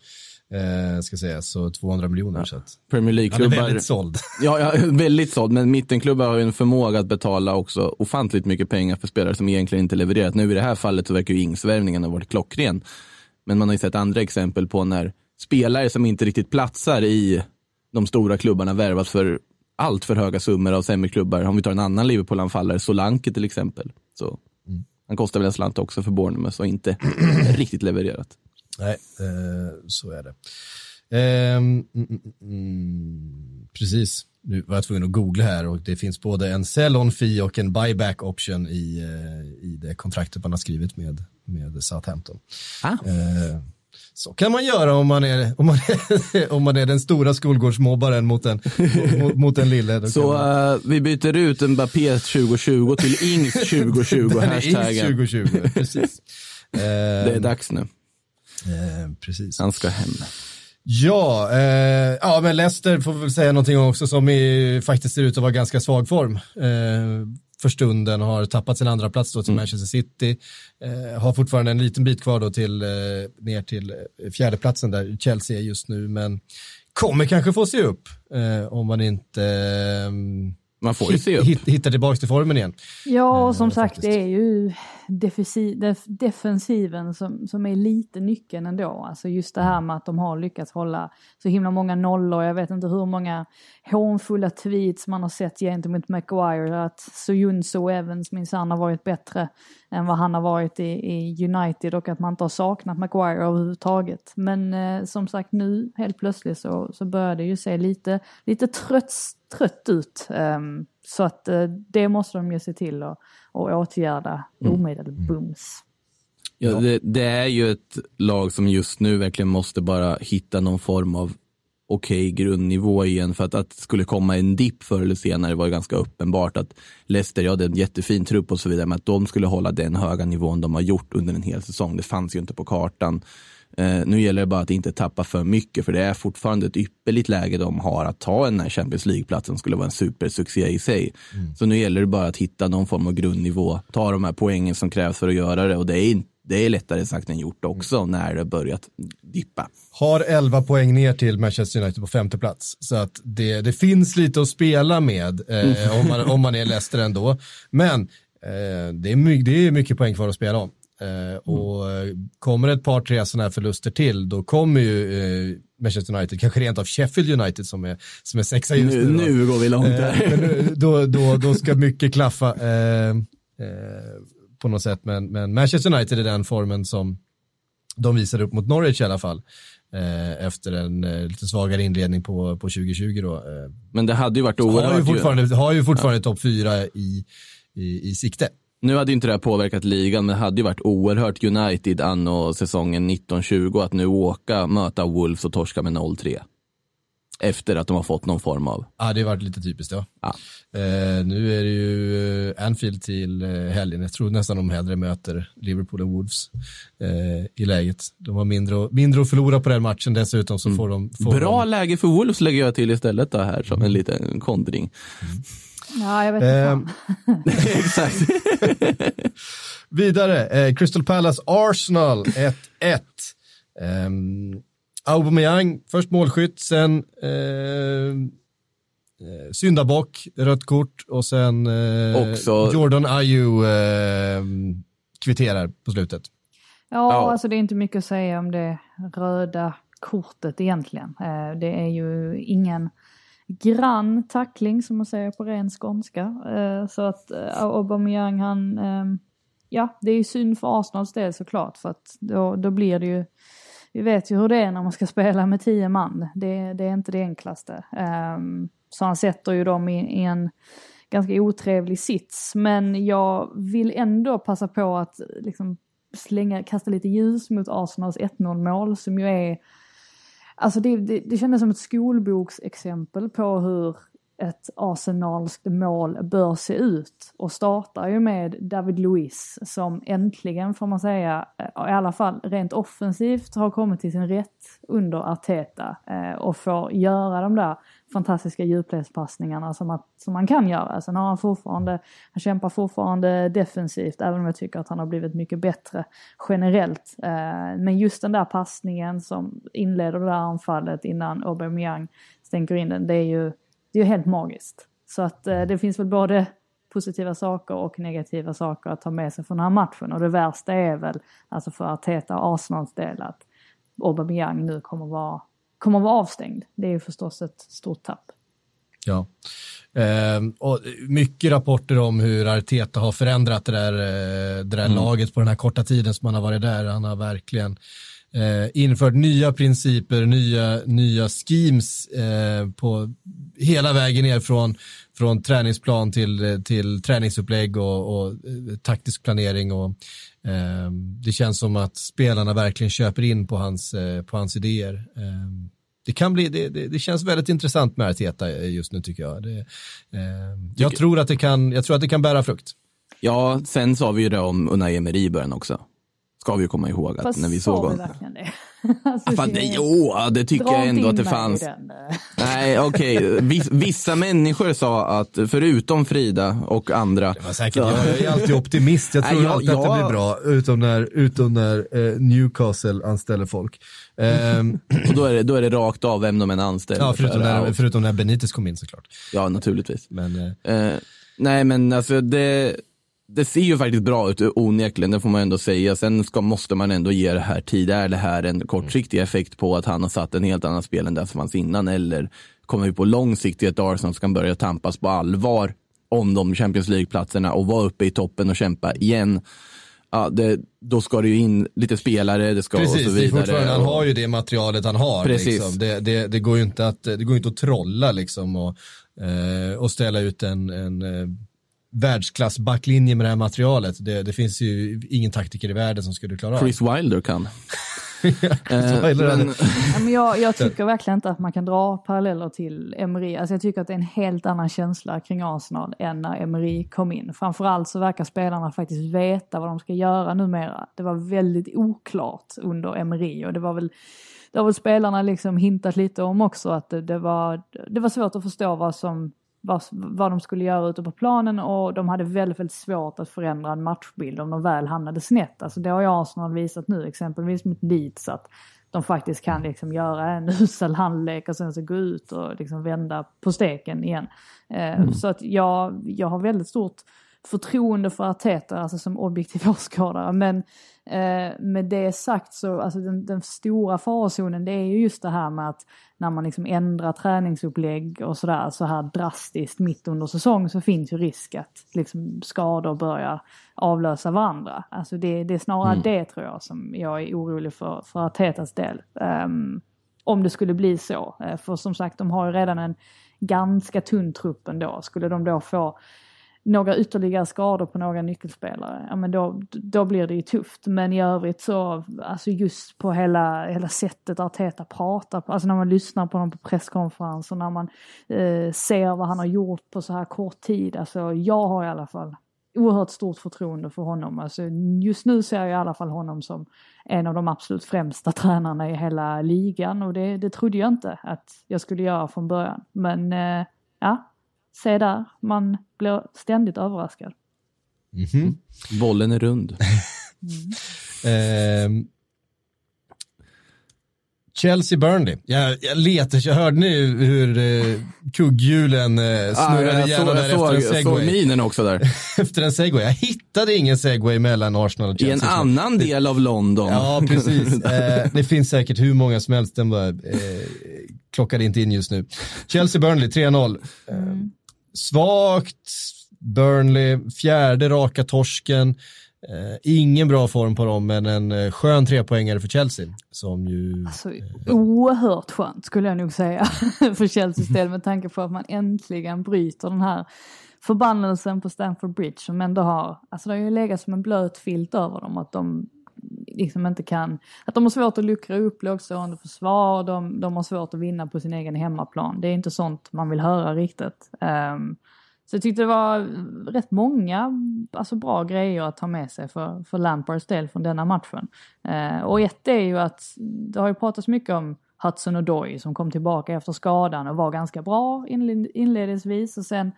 Eh, ska säga, så 200 miljoner. Ja. Så att, Premier League-klubbar... Han är väldigt såld. [LAUGHS] Ja, ja, väldigt såld. Men mittenklubbar har ju en förmåga att betala också ofantligt mycket pengar för spelare som egentligen inte levererat. Nu i det här fallet så verkar ju insvärvningen ha varit klockren. Men man har ju sett andra exempel på när spelare som inte riktigt platsar i de stora klubbarna värvas för allt för höga summor av sämre klubbar. Om vi tar en annan Liverpool-anfallare, Solanke till exempel. Så. Han kostar väl en slant också för Bournemouth och inte [CLEARS THROAT] riktigt levererat. Nej, eh, så är det. Eh, mm, mm, precis. Nu var jag tvungen att googla här och det finns både en sell-on fee och en buyback option i, eh, i det kontraktet man har skrivit med, med Southampton. Ah. Eh, så kan man göra om man är, om man är, [LAUGHS] om man är den stora skolgårdsmobbaren mot den, mot, mot den lille. Så uh, vi byter ut Mbappé 2020 till Ings [LAUGHS] 2020, hashtaggen. Ings 2020, precis. [LAUGHS] det är dags nu. Uh, precis. Han ska hem. Ja, eh, ja, men Leicester får vi väl säga någonting också som i, faktiskt ser ut att vara ganska svag form. Eh, för stunden, har tappat sin andra plats då till mm. Manchester City, eh, har fortfarande en liten bit kvar då till, eh, ner till eh, fjärdeplatsen där Chelsea är just nu, men kommer kanske få se upp eh, om man inte eh, man får ju se upp. Hitta tillbaka till formen igen. Ja, och som eh, sagt det är ju defensiven som, som är lite nyckeln ändå. Alltså just det här med att de har lyckats hålla så himla många nollor. Jag vet inte hur många hånfulla tweets man har sett gentemot Maguire. Att Sojunso och Evans minsann har varit bättre än vad han har varit i, i, United och att man inte har saknat Maguire överhuvudtaget. Men eh, som sagt nu helt plötsligt så, så börjar det ju se lite, lite tröst trött ut. Um, så att uh, det måste de ju se till att åtgärda mm. omedelbums. Ja, det, det, är ju ett lag som just nu verkligen måste bara hitta någon form av okej okay grundnivå igen. För att, att det skulle komma en dipp förr eller senare var ganska uppenbart att Leicester, ja det är en jättefin trupp och så vidare, men att de skulle hålla den höga nivån de har gjort under en hel säsong, det fanns ju inte på kartan. Eh, nu gäller det bara att inte tappa för mycket, för det är fortfarande ett ypperligt läge de har att ta den här Champions League-platsen, skulle vara en supersuccé i sig. Mm. Så nu gäller det bara att hitta någon form av grundnivå, ta de här poängen som krävs för att göra det och det är inte det är lättare sagt än gjort också mm. när det börjat dippa. Har 11 poäng ner till Manchester United på femte plats. Så att det, det finns lite att spela med eh, mm. om, man, om man är Leicester ändå. Men eh, det, är det är mycket poäng kvar att spela om. Eh, mm. och kommer ett par, tre sådana här förluster till, då kommer ju eh, Manchester United, kanske rent av Sheffield United som är, som är sexa just nu. Nu, nu går vi långt där. Eh, då, då, då ska mycket klaffa. Eh, på något sätt, men, men Manchester United är den formen som de visade upp mot Norwich i alla fall. Eh, efter en eh, lite svagare inledning på, på 2020 då. Eh, men det hade ju varit oerhört. Har ju fortfarande, har ju fortfarande ja. topp fyra i, i, i sikte. Nu hade inte det här påverkat ligan, men det hade ju varit oerhört United anno säsongen 1920 att nu åka, möta Wolves och torska med 0-3 efter att de har fått någon form av. Ja, det har varit lite typiskt ja. ja. Eh, nu är det ju eh, Anfield till eh, helgen. Jag tror nästan de hellre möter Liverpool och Wolves eh, i läget. De har mindre, mindre att förlora på den matchen dessutom så mm. får de. Får Bra de... läge för Wolves lägger jag till istället då här som en liten kontring. Mm. Ja, jag vet inte. Eh, [LAUGHS] exakt. Vidare, eh, Crystal Palace Arsenal 1-1. Um, Aubameyang, först målskytt, sen eh, eh, syndabock, rött kort och sen eh, Också... Jordan Ayew eh, kvitterar på slutet. Ja, ja, alltså det är inte mycket att säga om det röda kortet egentligen. Eh, det är ju ingen grann tackling som man säger på ren skånska. Eh, så att eh, Aubameyang han, ehm, ja det är ju synd för Arsenals del såklart för att då, då blir det ju vi vet ju hur det är när man ska [LAUGHS] spela med tio man. Det, det är inte det enklaste. Ehm, så han sätter ju dem i, i, en ganska otrevlig sits. Men jag vill ändå passa på att liksom slänga, kasta lite ljus mot Arsenals 1-0 mål som ju är Alltså det, det, det kändes som ett skolboksexempel på hur ett arsenalskt mål bör se ut och startar ju med David Luiz som äntligen får man säga, eh, i alla fall rent offensivt har kommit till sin rätt under Arteta eh, och får göra de där fantastiska djupledspassningarna som, att, som man kan göra. Sen har han fortfarande, han kämpar fortfarande defensivt även om jag tycker att han har blivit mycket bättre generellt. Eh, men just den där passningen som inleder det där anfallet innan Aubameyang stänker in den, det är ju det är ju helt magiskt. Så att eh, det finns väl både positiva saker och negativa saker att ta med sig från den här matchen. Och det värsta är väl, alltså för Arteta och Arsenals del, att Aubameyang nu kommer vara, kommer vara avstängd. Det är ju förstås ett stort tapp. Ja, eh, och mycket rapporter om hur Arteta har förändrat det där, eh, det där mm. laget på den här korta tiden som han har varit där. Han har verkligen eh, infört nya principer, nya, nya schemes eh, på hela vägen ner från, från träningsplan till, till träningsupplägg och, och eh, taktisk planering. Och, eh, det känns som att spelarna verkligen köper in på hans, eh, på hans idéer. Eh, det, kan bli, det, det, det, känns väldigt intressant med Arteta just nu tycker jag. Det, jag, tror att det kan, jag tror att det kan bära frukt. Ja, sen sa vi ju det om Unai Emery i början också. Ska vi komma ihåg att Fast när vi såg honom. verkligen det? [LAUGHS] alltså, fan, det, jo, det tycker jag ändå att det fanns. Nej, okej. Okay. Vissa människor sa att, förutom Frida och andra. Det var säkert, så... jag, är alltid optimist. Jag tror Nej, alltid jag, att det blir bra, utom när, utom när eh, Newcastle anställer folk. Um, [CLEARS THROAT] och då är, det, då är det rakt av vem de än anställer. Ja, förutom, när, förutom när Benitez kom in såklart. Ja, naturligtvis. Men, eh, eh, nej, men alltså det det ser ju faktiskt bra ut onekligen, det får man ändå säga. Sen ska, måste man ändå ge det här tid. Är det här en kortsiktig effekt på att han har satt en helt annan spel än det som fanns innan? Eller kommer vi på lång sikt till ett Arsenal som kan börja tampas på allvar om de Champions League-platserna och vara uppe i toppen och kämpa igen? Ja, det, då ska det ju in lite spelare, det ska Precis, och så vidare. Precis, han har ju det materialet han har. Precis. Liksom. Det, det, det, går ju inte att, det går inte att trolla liksom och, eh, och ställa ut en, en eh, världsklass backlinje med det här materialet. Det, det, finns ju ingen taktiker i världen som skulle klara av. [LAUGHS] Chris Wilder kan. Eh, men... [LAUGHS] men jag, jag, tycker verkligen inte att man kan dra paralleller till Emery. Alltså jag tycker att det är en helt annan känsla kring Arsenal än när Emery kom in. Framförallt så verkar spelarna faktiskt veta vad de ska göra numera. Det var väldigt oklart under Emery och det var väl det har väl spelarna liksom hintat lite om också att det, det, var, det var svårt att förstå vad som vad, vad de skulle göra ute på planen och de hade väldigt, väldigt svårt att förändra en matchbild om de väl hamnade snett. Alltså det har ju Arsenal visat nu, exempelvis mot Leeds, att de faktiskt kan liksom göra en [LAUGHS] usel handlek och sen så gå ut och liksom vända på steken igen. Eh, mm. Så att jag, jag har väldigt stort förtroende för Arteta, alltså som objektiv [LAUGHS] åskådare. Men eh, med det sagt så, alltså den, den, stora farozonen det är ju just det här med att när man liksom ändrar träningsupplägg och sådär så här drastiskt mitt under säsong så finns ju risk att liksom skador börjar avlösa varandra. Alltså det, det är snarare mm. det tror jag som jag är orolig för, för Artetas del. Um, om det skulle bli så. Uh, för som sagt, de har ju redan en ganska tunn trupp ändå. Skulle de då få några ytterligare skador på några nyckelspelare, ja men då, då blir det ju tufft. Men i övrigt så, alltså just på hela, hela sättet Arteta pratar alltså när man lyssnar på honom på presskonferenser, när man eh, ser vad han har gjort på så här kort tid, alltså jag har i alla fall oerhört stort förtroende för honom. Alltså just nu ser jag i alla fall honom som en av de absolut främsta tränarna i hela ligan och det, det trodde jag inte att jag skulle göra från början. Men eh, ja, se där, man blir ständigt överraskad. Mm -hmm. Bollen är rund. [LAUGHS] mm. eh, Chelsea-Burnley. Jag, jag letar, jag hörde ni hur eh, kugghjulen eh, snurrade ah, igenom där efter en segway? Jag såg minen också där. [LAUGHS] efter en segway. Jag hittade ingen segway mellan Arsenal och Chelsea. I en annan del av London. Ja, precis. [LAUGHS] Eh, det finns säkert hur många som helst, den bara eh, klockade inte in just nu. Chelsea-Burnley 3-0. Mm svagt, Burnley, fjärde raka torsken. Eh, ingen bra form på dem, men en eh, skön trepoängare för Chelsea. Som ju... Alltså, eh, oerhört skönt skulle jag nog säga [LAUGHS] för Chelseas del med tanke på att man äntligen bryter den här förbannelsen på Stamford Bridge som ändå har, alltså det har ju legat som en blöt filt över dem att de liksom inte kan, att de har svårt att luckra upp lågstående försvar, de, de har svårt att vinna på sin egen hemmaplan. Det är inte sånt man vill höra riktigt. Um, så jag tyckte det var rätt många alltså bra grejer att ta med sig för, för Lampards del från denna matchen. Uh, och ett är ju att det har ju pratats mycket om Hudson och Doy som kom tillbaka efter skadan och var ganska bra inledningsvis och sen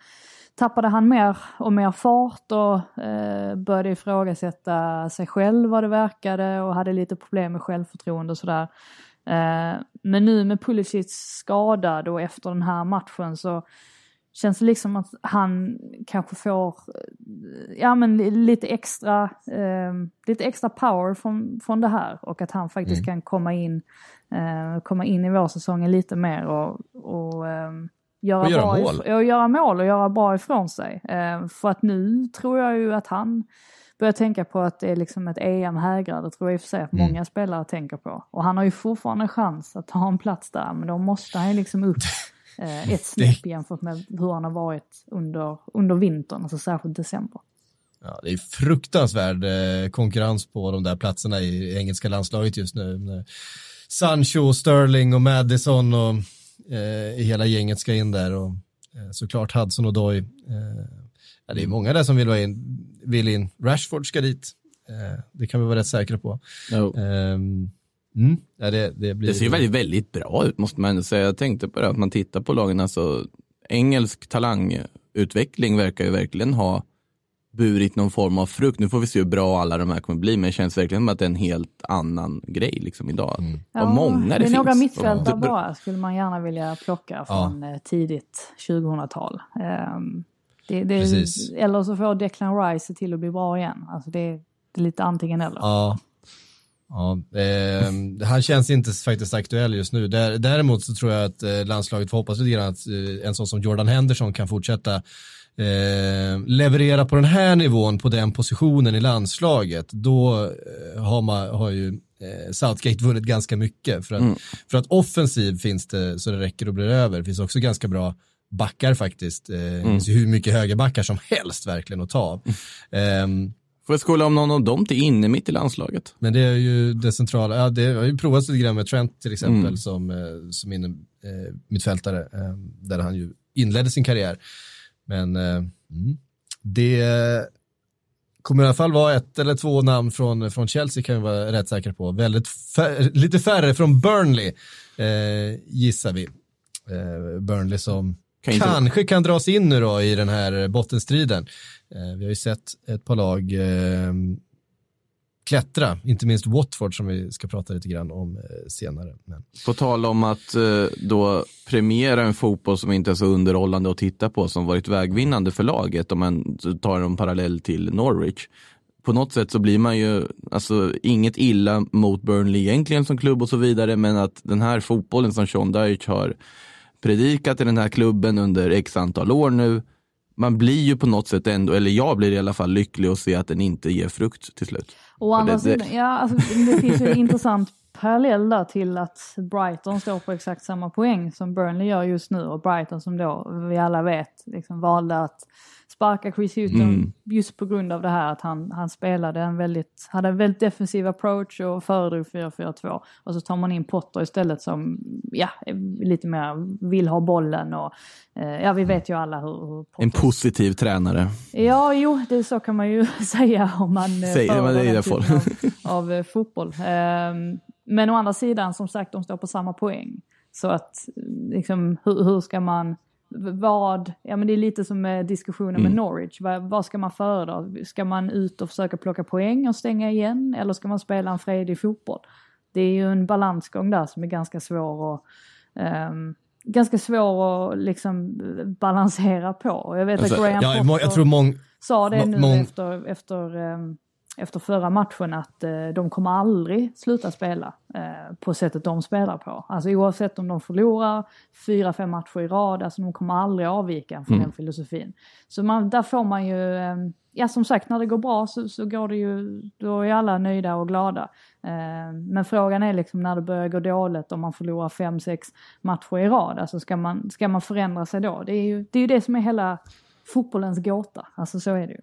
tappade han mer och mer fart och eh, började ifrågasätta sig själv vad det verkade och hade lite problem med självförtroende och sådär. Eh, men nu med Pulisic skadad och efter den här matchen så känns det liksom att han kanske får ja, men lite, extra, eh, lite extra power från, från det här och att han faktiskt mm. kan komma in, eh, komma in i vårsäsongen lite mer och, och eh, göra, och göra bra mål. och göra mål och göra bra ifrån sig. Eh, för att nu tror jag ju att han börjar tänka på att det är liksom ett EM hägrar. Det tror jag i och för sig att mm. många spelare tänker på. Och han har ju fortfarande chans att ta en plats där, men då måste han ju liksom upp eh, ett snäpp jämfört med hur han har varit under, under vintern, alltså särskilt december. Ja, det är fruktansvärd eh, konkurrens på de där platserna i engelska landslaget just nu. Sancho, Sterling och Madison och eh, hela gänget ska in där och eh, såklart Hudson och Doy. Eh, ja, det är många där som vill, in, vill in. Rashford ska dit. Eh, det kan vi vara rätt säkra på. No. Ehm, mm, ja, det, det, blir... det ser väldigt, väldigt bra ut måste man ändå säga. Jag tänkte på det att man tittar på lagen, alltså engelsk talangutveckling verkar ju verkligen ha burit någon form av frukt. Nu får vi se hur bra alla de här kommer bli, men det känns verkligen som att det är en helt annan grej liksom idag. Mm. Ja, många det, det är finns. några mittfältare bara, skulle man gärna vilja plocka från ja. Eh, tidigt 2000-tal. Um, ehm, det, det, eller så får Declan Rice se till att bli bra igen. Alltså det, det är lite antingen eller. Ja. Ja, eh, han känns inte faktiskt aktuell just nu. Däremot så tror jag att eh, landslaget får hoppas lite grann att eh, en sån som Jordan Henderson kan fortsätta eh, leverera på den här nivån på den positionen i landslaget, då eh, har, man, har ju eh, Southgate vunnit ganska mycket. För att, mm. för att offensiv finns det så det räcker och blir över. Det finns också ganska bra backar faktiskt. Eh, mm. Det finns hur mycket högerbackar som helst verkligen att ta. Mm. Eh, Får jag skola om någon av dem till inne mitt i landslaget? Men det är ju det centrala, ja, det har ju provats lite grann med Trent till exempel mm. som, som inne, eh, mittfältare, eh, där han ju inledde sin karriär. Men eh, mm, det kommer i alla fall vara ett eller två namn från, från Chelsea kan vi vara rätt säkra på. Väldigt fär, lite färre från Burnley eh, gissar vi. Eh, Burnley som kan kanske kan dras in nu då i den här bottenstriden. Eh, vi har ju sett ett par lag eh, klättra, inte minst Watford som vi ska prata lite grann om eh, senare. Men... På tal om att eh, då premiera en fotboll som inte är så underhållande att titta på som varit vägvinnande för laget om man tar en parallell till Norwich. På något sätt så blir man ju, alltså inget illa mot Burnley egentligen som klubb och så vidare, men att den här fotbollen som Sean Dyche har predikat i den här klubben under x antal år nu, man blir ju på något sätt ändå, eller jag blir i alla fall lycklig att se att den inte ger frukt till slut. Andra sidan, ja, alltså, det finns ju en intressant parallell där till att Brighton står på exakt samma poäng som Burnley gör just nu och Brighton som då vi alla vet liksom valde att sparka Chris Hughton mm. just på grund av det här att han, han spelade en väldigt, hade en väldigt defensiv approach och föredrog 4-4-2. Och så tar man in Potter istället som, ja, lite mer vill ha bollen och eh, ja, vi vet ju alla hur, hur En positiv tränare. Ja, jo, det så kan man ju [LAUGHS] säga om man eh, Säger man det i det av, av eh, fotboll. Um, men å andra sidan, som sagt, de står på samma poäng. Så att, liksom, hur, hur ska man vad, ja men det är lite som med diskussionen mm. med Norwich, vad, vad, ska man föredra? Ska man ut och försöka plocka poäng och stänga igen eller ska man spela en fredig fotboll? Det är ju en balansgång där som är ganska svår att um, ganska svår att liksom balansera på. Jag vet alltså, att Graham ja, Potter jag tror mång, sa det nu mång... efter, efter um, efter förra matchen att eh, de kommer aldrig sluta spela eh, på sättet de spelar på. Alltså oavsett om de förlorar fyra, fem matcher i rad, alltså de kommer aldrig avvika från mm. den filosofin. Så man, där får man ju, eh, ja som sagt när det går bra så, så går det ju, då är alla nöjda och glada. Men frågan är liksom när det börjar gå dåligt om man förlorar fem, sex matcher i rad, alltså ska man, ska man förändra sig då? Det är ju det, är ju det som är hela fotbollens gåta. Alltså så är det ju.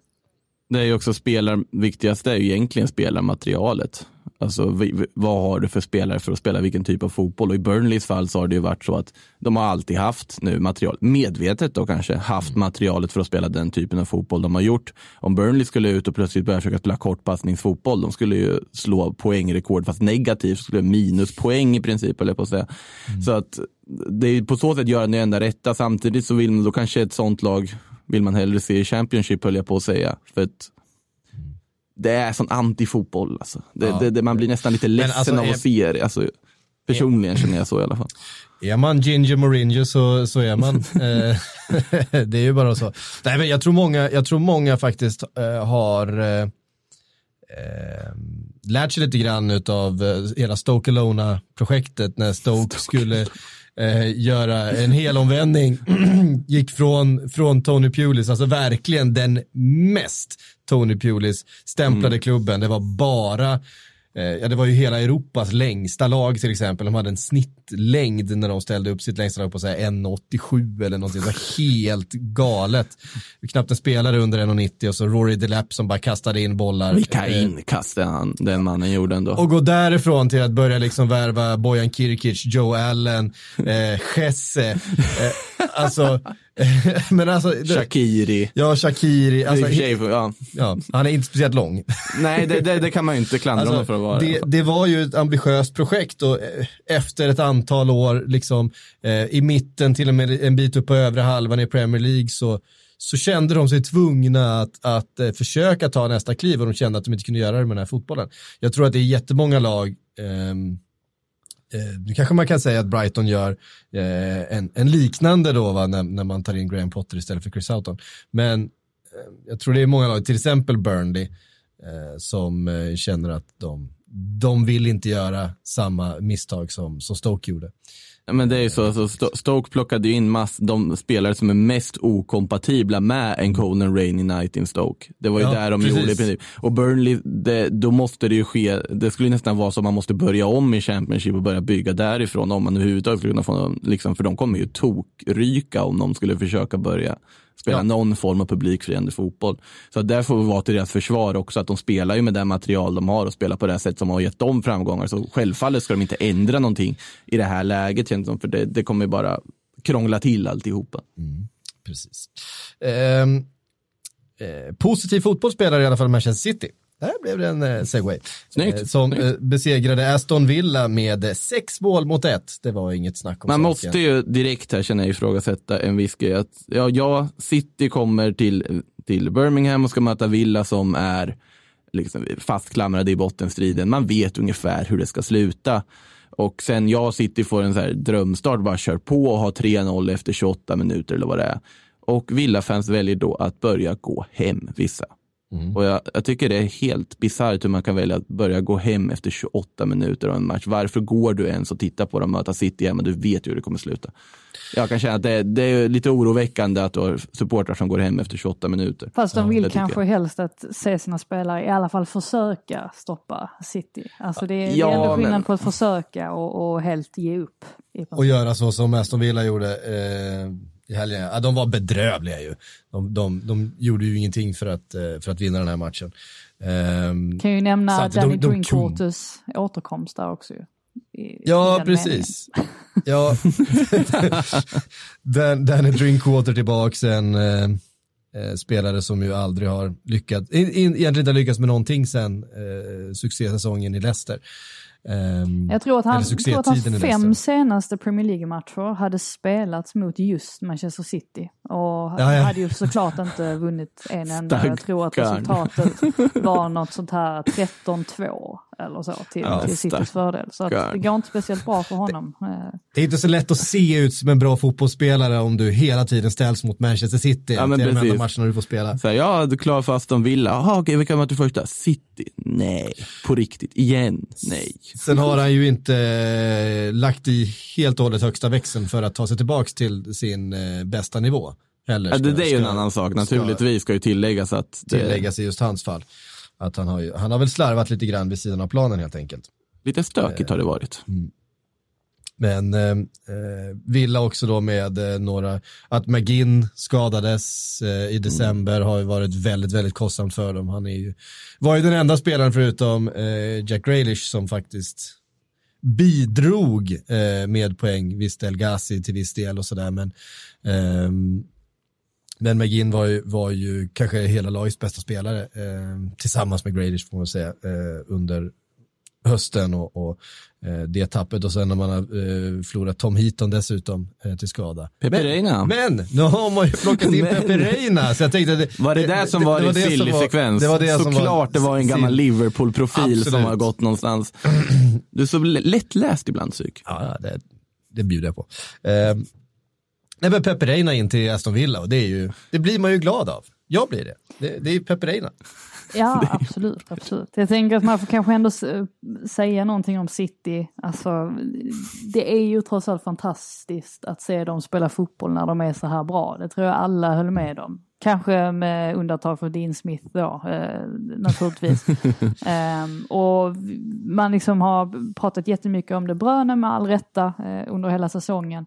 Det är ju också spelar, viktigaste är ju egentligen spelarmaterialet. Alltså vad har du för spelare för att spela vilken typ av fotboll? Och i Burnleys fall så har det ju varit så att de har alltid haft nu material, medvetet då kanske, haft materialet för att spela den typen av fotboll de har gjort. Om Burnley skulle ut och plötsligt börja försöka spela kortpassningsfotboll, de skulle ju slå poängrekord, fast negativt, skulle minuspoäng i princip, eller på att säga. Mm. Så att det är på så sätt gör den enda rätta. Samtidigt så vill man då kanske ett sånt lag vill man hellre se i Championship höll jag på att säga. För att det är sån anti-fotboll. Alltså. Det, ja. det, det, man blir nästan lite ledsen alltså, av att se det. Alltså, personligen känner jag så i alla fall. Är man Ginger Mourinho så, så är man. [LAUGHS] Eh, [LAUGHS] det är ju bara så. Nej, men jag, tror många, jag tror många faktiskt äh, har äh, lärt sig lite grann av hela Stoke Alona-projektet när Stoke skulle eh, göra en hel omvändning. [CLEARS THROAT] Gick från, från Tony Pulis, alltså verkligen den mest Tony Pulis stämplade mm. klubben. Det var bara ja, det var ju hela Europas längsta lag till exempel. De hade en snittlängd när de ställde upp sitt längsta lag på 1,87 eller någonting. Det var helt galet. Knappt en spelare under 1,90 och så Rory Delap som bara kastade in bollar. Vilka eh, inkast han, den mannen gjorde ändå. Och gå därifrån till att börja liksom värva Bojan Kirkic, Joe Allen, eh, Jesse. Eh, alltså, [LAUGHS] men alltså, Shakiri. Ja, Shakiri. Alltså, ja. Ja, han är inte speciellt lång. [LAUGHS] Nej, det, det, det kan man ju inte klandra alltså, honom för att vara. Det, det, var ju ett ambitiöst projekt och eh, efter ett antal år, liksom, eh, i mitten till och med en bit upp på övre halvan i Premier League så, så kände de sig tvungna att, att eh, försöka ta nästa kliv och de kände att de inte kunde göra det med den här fotbollen. Jag tror att det är jättemånga lag Eh, Eh, nu kanske man kan säga att Brighton gör eh, en, en, liknande då va, när, när, man tar in Graham Potter istället för Chris Houghton. Men eh, jag tror det är många lag, till exempel Burnley, eh, som eh, känner att de, de vill inte göra samma misstag som, som Stoke gjorde. Men det är ju så, alltså Stoke plockade ju in mass, de spelare som är mest okompatibla med en Conan Rainy Night in Stoke. Det var ju ja, där de precis. gjorde i princip. Och Burnley, det, då måste det ju ske, det skulle nästan vara så att man måste börja om i Championship och börja bygga därifrån om man överhuvudtaget skulle kunna få någon, liksom, för de kommer ju tokryka om de skulle försöka börja spela ja. någon form av publikfriande fotboll. Så där får vi vara till deras försvar också, att de spelar ju med det material de har och spelar på det sätt som har gett dem framgångar. Så självfallet ska de inte ändra någonting i det här läget, känns det för det, det kommer bara krångla till alltihopa. Mm, precis. Eh, eh, positiv fotbollsspelare i alla fall Manchester City. Där blev det en eh, segway. Snyggt, eh, som snyggt. Eh, besegrade Aston Villa med sex mål mot ett. Det var inget snack om Man måste ju direkt här känna ifrågasätta en viss grej. Att, ja, ja, City kommer till, till Birmingham och ska möta Villa som är liksom fastklamrade i bottenstriden. Man vet ungefär hur det ska sluta. Och sen jag City får en så här drömstart, bara kör på och har 3-0 efter 28 minuter eller vad det är. Och Villa-fans väljer då att börja gå hem, vissa. Mm. Och jag, jag, tycker det är helt bisarrt hur man kan välja att börja gå hem efter 28 minuter av en match. Varför går du ens och tittar på dem möta City hemma? Du vet ju hur det kommer sluta. Jag kan känna att det, det är lite oroväckande att du har supportrar som går hem efter 28 minuter. Fast de vill ja, kanske helst att se sina spelare i alla fall försöka stoppa City. Alltså det, är, ja, det är ändå skillnad men... på att försöka och, och helt ge upp. Och göra så som Aston Villa gjorde. Eh i helgen. Ja, de var bedrövliga ju. De, de, de gjorde ju ingenting för att, eh, för att vinna den här matchen. Um, kan ju nämna Danny de, Drinkwaters återkomst där också ju. I, ja, i precis. ja, [LAUGHS] [LAUGHS] Danny Drinkwater tillbaks, en eh, eh, spelare som ju aldrig har lyckats, in, in, egentligen inte har lyckats med någonting sen eh, succésäsongen i Leicester. Um, jag tror att, han, tror att hans fem senaste Premier League-matcher hade spelats mot just Manchester City. Och ja, ja. hade ju såklart inte vunnit en enda. Jag tror att resultatet var något sånt här 13-2 eller så till, ja, till Citys fördel. Så att det går inte speciellt bra för honom. Det, det är inte så lätt att se ut som en bra fotbollsspelare om du hela tiden ställs mot Manchester City. Ja, men det är precis. de enda matcherna du får spela. Så här, ja, du är klar för Aston Villa. Jaha, okej, vilka möter första? City? Nej, på riktigt. Igen? Nej. Sen har han ju inte eh, lagt i helt och hållet högsta växeln för att ta sig tillbaka till sin eh, bästa nivå. Ska, ja, det, är ju en annan sak. Naturligtvis ska ju tilläggas att det... Tilläggas i just hans fall. Att han har, ju, han har väl slarvat lite grann vid sidan av planen helt enkelt. Lite stökigt har det varit. Mm. Men eh, Villa också då med eh, några, att McGinn skadades eh, i december mm. har ju varit väldigt, väldigt kostsamt för dem. Han är ju, var ju den enda spelaren förutom eh, Jack Grealish som faktiskt bidrog eh, med poäng, visst El Ghazi till viss del och sådär, men ehm, men McGinn var ju, var ju kanske hela lagets bästa spelare eh, tillsammans med Grealish får man säga eh, under hösten och, och eh, det tappet och sen när man har eh, förlorat Tom Heaton dessutom eh, till skada. Pepe Reina. Men, men nu har man ju plockat in [LAUGHS] Pepe Reina så jag tänkte det, Var det det som var det, din var det Såklart det var en gammal Liverpool-profil som har gått någonstans. [CLEARS THROAT] Du är så lättläst ibland psyk. Ja, det, det bjuder jag på. Nej men Pepe Reina in till Aston Villa och det, är ju, det blir man ju glad av. Jag blir det. Det, det är Pepe Reina. [LAUGHS] Ja, absolut, absolut. Jag tänker att man får kanske ändå säga någonting om City. Alltså, det är ju trots allt fantastiskt att se dem spela fotboll när de är så här bra. Det tror jag alla höll med om. Kanske med undantag för Dean Smith då, eh, naturligtvis. um, [LAUGHS] och man liksom har pratat jättemycket om det Bröne med all rätta eh, under hela säsongen.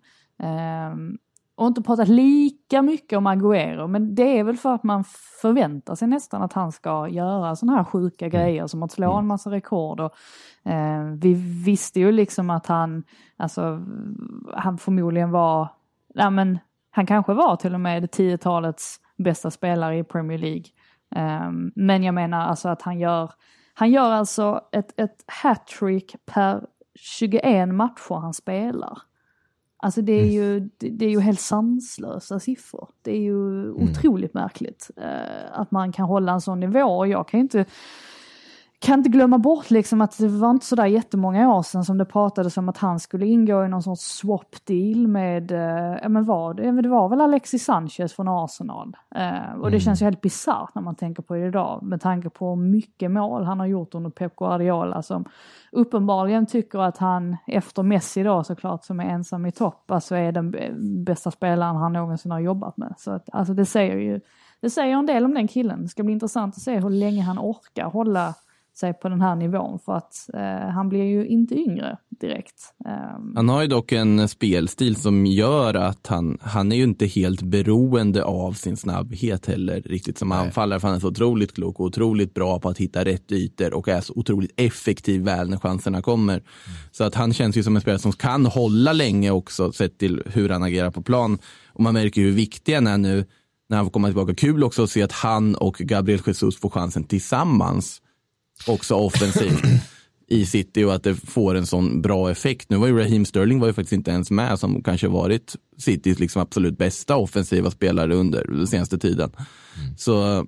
Um, och inte pratat lika mycket om Agüero, men det är väl för att man förväntar sig nästan att han ska göra sådana här sjuka mm. grejer som att slå en mm. massa rekord. Och, eh, vi visste ju liksom att han, alltså, han förmodligen var, ja men han kanske var till och med det tiotalets bästa spelare i Premier League. Eh, men jag menar alltså att han gör, han gör alltså ett, ett hattrick per 21 matcher han spelar. Alltså det är mm. ju, det är ju helt sanslösa siffror. Det är ju mm. otroligt märkligt eh, att man kan hålla en sån nivå och jag kan ju inte kan inte glömma bort liksom att det var inte sådär jättemånga år sedan som det pratades om att han skulle ingå i någon sorts swap deal med, eh, ja men vad, det var väl Alexis Sanchez från Arsenal. Eh, och det mm. känns ju helt bisarrt när man tänker på det idag med tanke på mycket mål han har gjort under Pep Guardiola som uppenbarligen tycker att han efter Messi då såklart som är ensam i topp, alltså är den bästa spelaren han någonsin har jobbat med. Så att, alltså det säger ju det säger en del om den killen. Det ska bli intressant att se hur länge han orkar hålla sig på den här nivån för att eh, han blir ju inte yngre direkt. Um... Han har ju dock en spelstil som gör att han, han är ju inte helt beroende av sin snabbhet heller riktigt som anfallare för han är så otroligt klok och otroligt bra på att hitta rätt ytor och är så otroligt effektiv väl när chanserna kommer. Mm. Så att han känns ju som en spelare som kan hålla länge också sett till hur han agerar på plan. Och man märker hur viktig han är nu när han får komma tillbaka. Kul också att se att han och Gabriel Jesus får chansen tillsammans också offensivt i City och att det får en sån bra effekt. Nu var ju Raheem Sterling var ju faktiskt inte ens med som kanske varit Citys liksom absolut bästa offensiva spelare under den senaste tiden. Mm. Så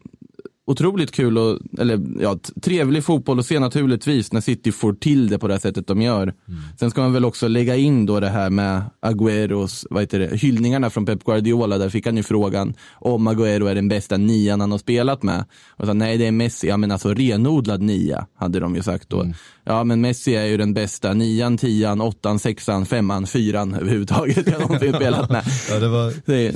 otroligt kul och eller, ja, trevlig fotboll att se naturligtvis när City får till det på det här sättet de gör. Mm. Sen ska man väl också lägga in då det här med Agüeros, vad heter det, hyllningarna från Pep Guardiola. Där fick han ju frågan om Agüero är den bästa nian han har spelat med. Och sa nej, det är Messi. Ja, men alltså renodlad nia hade de ju sagt då. Mm. Ja, men Messi är ju den bästa nian, tian, åttan, sexan, femman, fyran överhuvudtaget [LAUGHS] jag någonsin spelat med. ja, det var... Det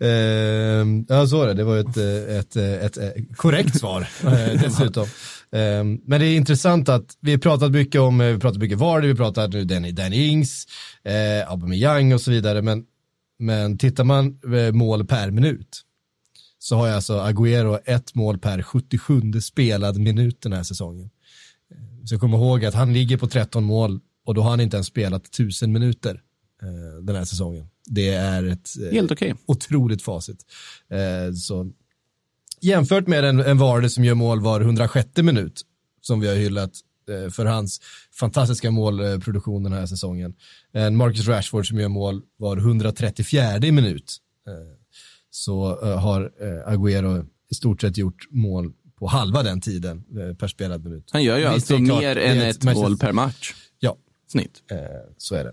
Eh, ja, så är det. Det var ett, ett, ett, ett korrekt svar [LAUGHS] eh, dessutom. Eh, men det är intressant att vi har pratat mycket om, vi pratat mycket Vardy, vi pratat nu Danny, Danny Ings, eh, Aubameyang och så vidare. Men, men tittar man eh, mål per minut så har jag alltså Agüero ett mål per 77 spelad minut den här säsongen. Eh, så kom ihåg att han ligger på 13 mål och då har han inte ens spelat 1000 minuter eh, den här säsongen. Det är ett eh, Helt okay. otroligt facit. Eh, så, jämfört med en, en Varde som gör mål var 106 minut, som vi har hyllat eh, för hans fantastiska målproduktion den här säsongen. En Marcus Rashford som gör mål var 134 minut. Så har Agüero i stort sett gjort mål på halva den tiden per spelad minut. Han gör ju Visst, alltså mer än ett mål per match. Ja. Snitt. så är det.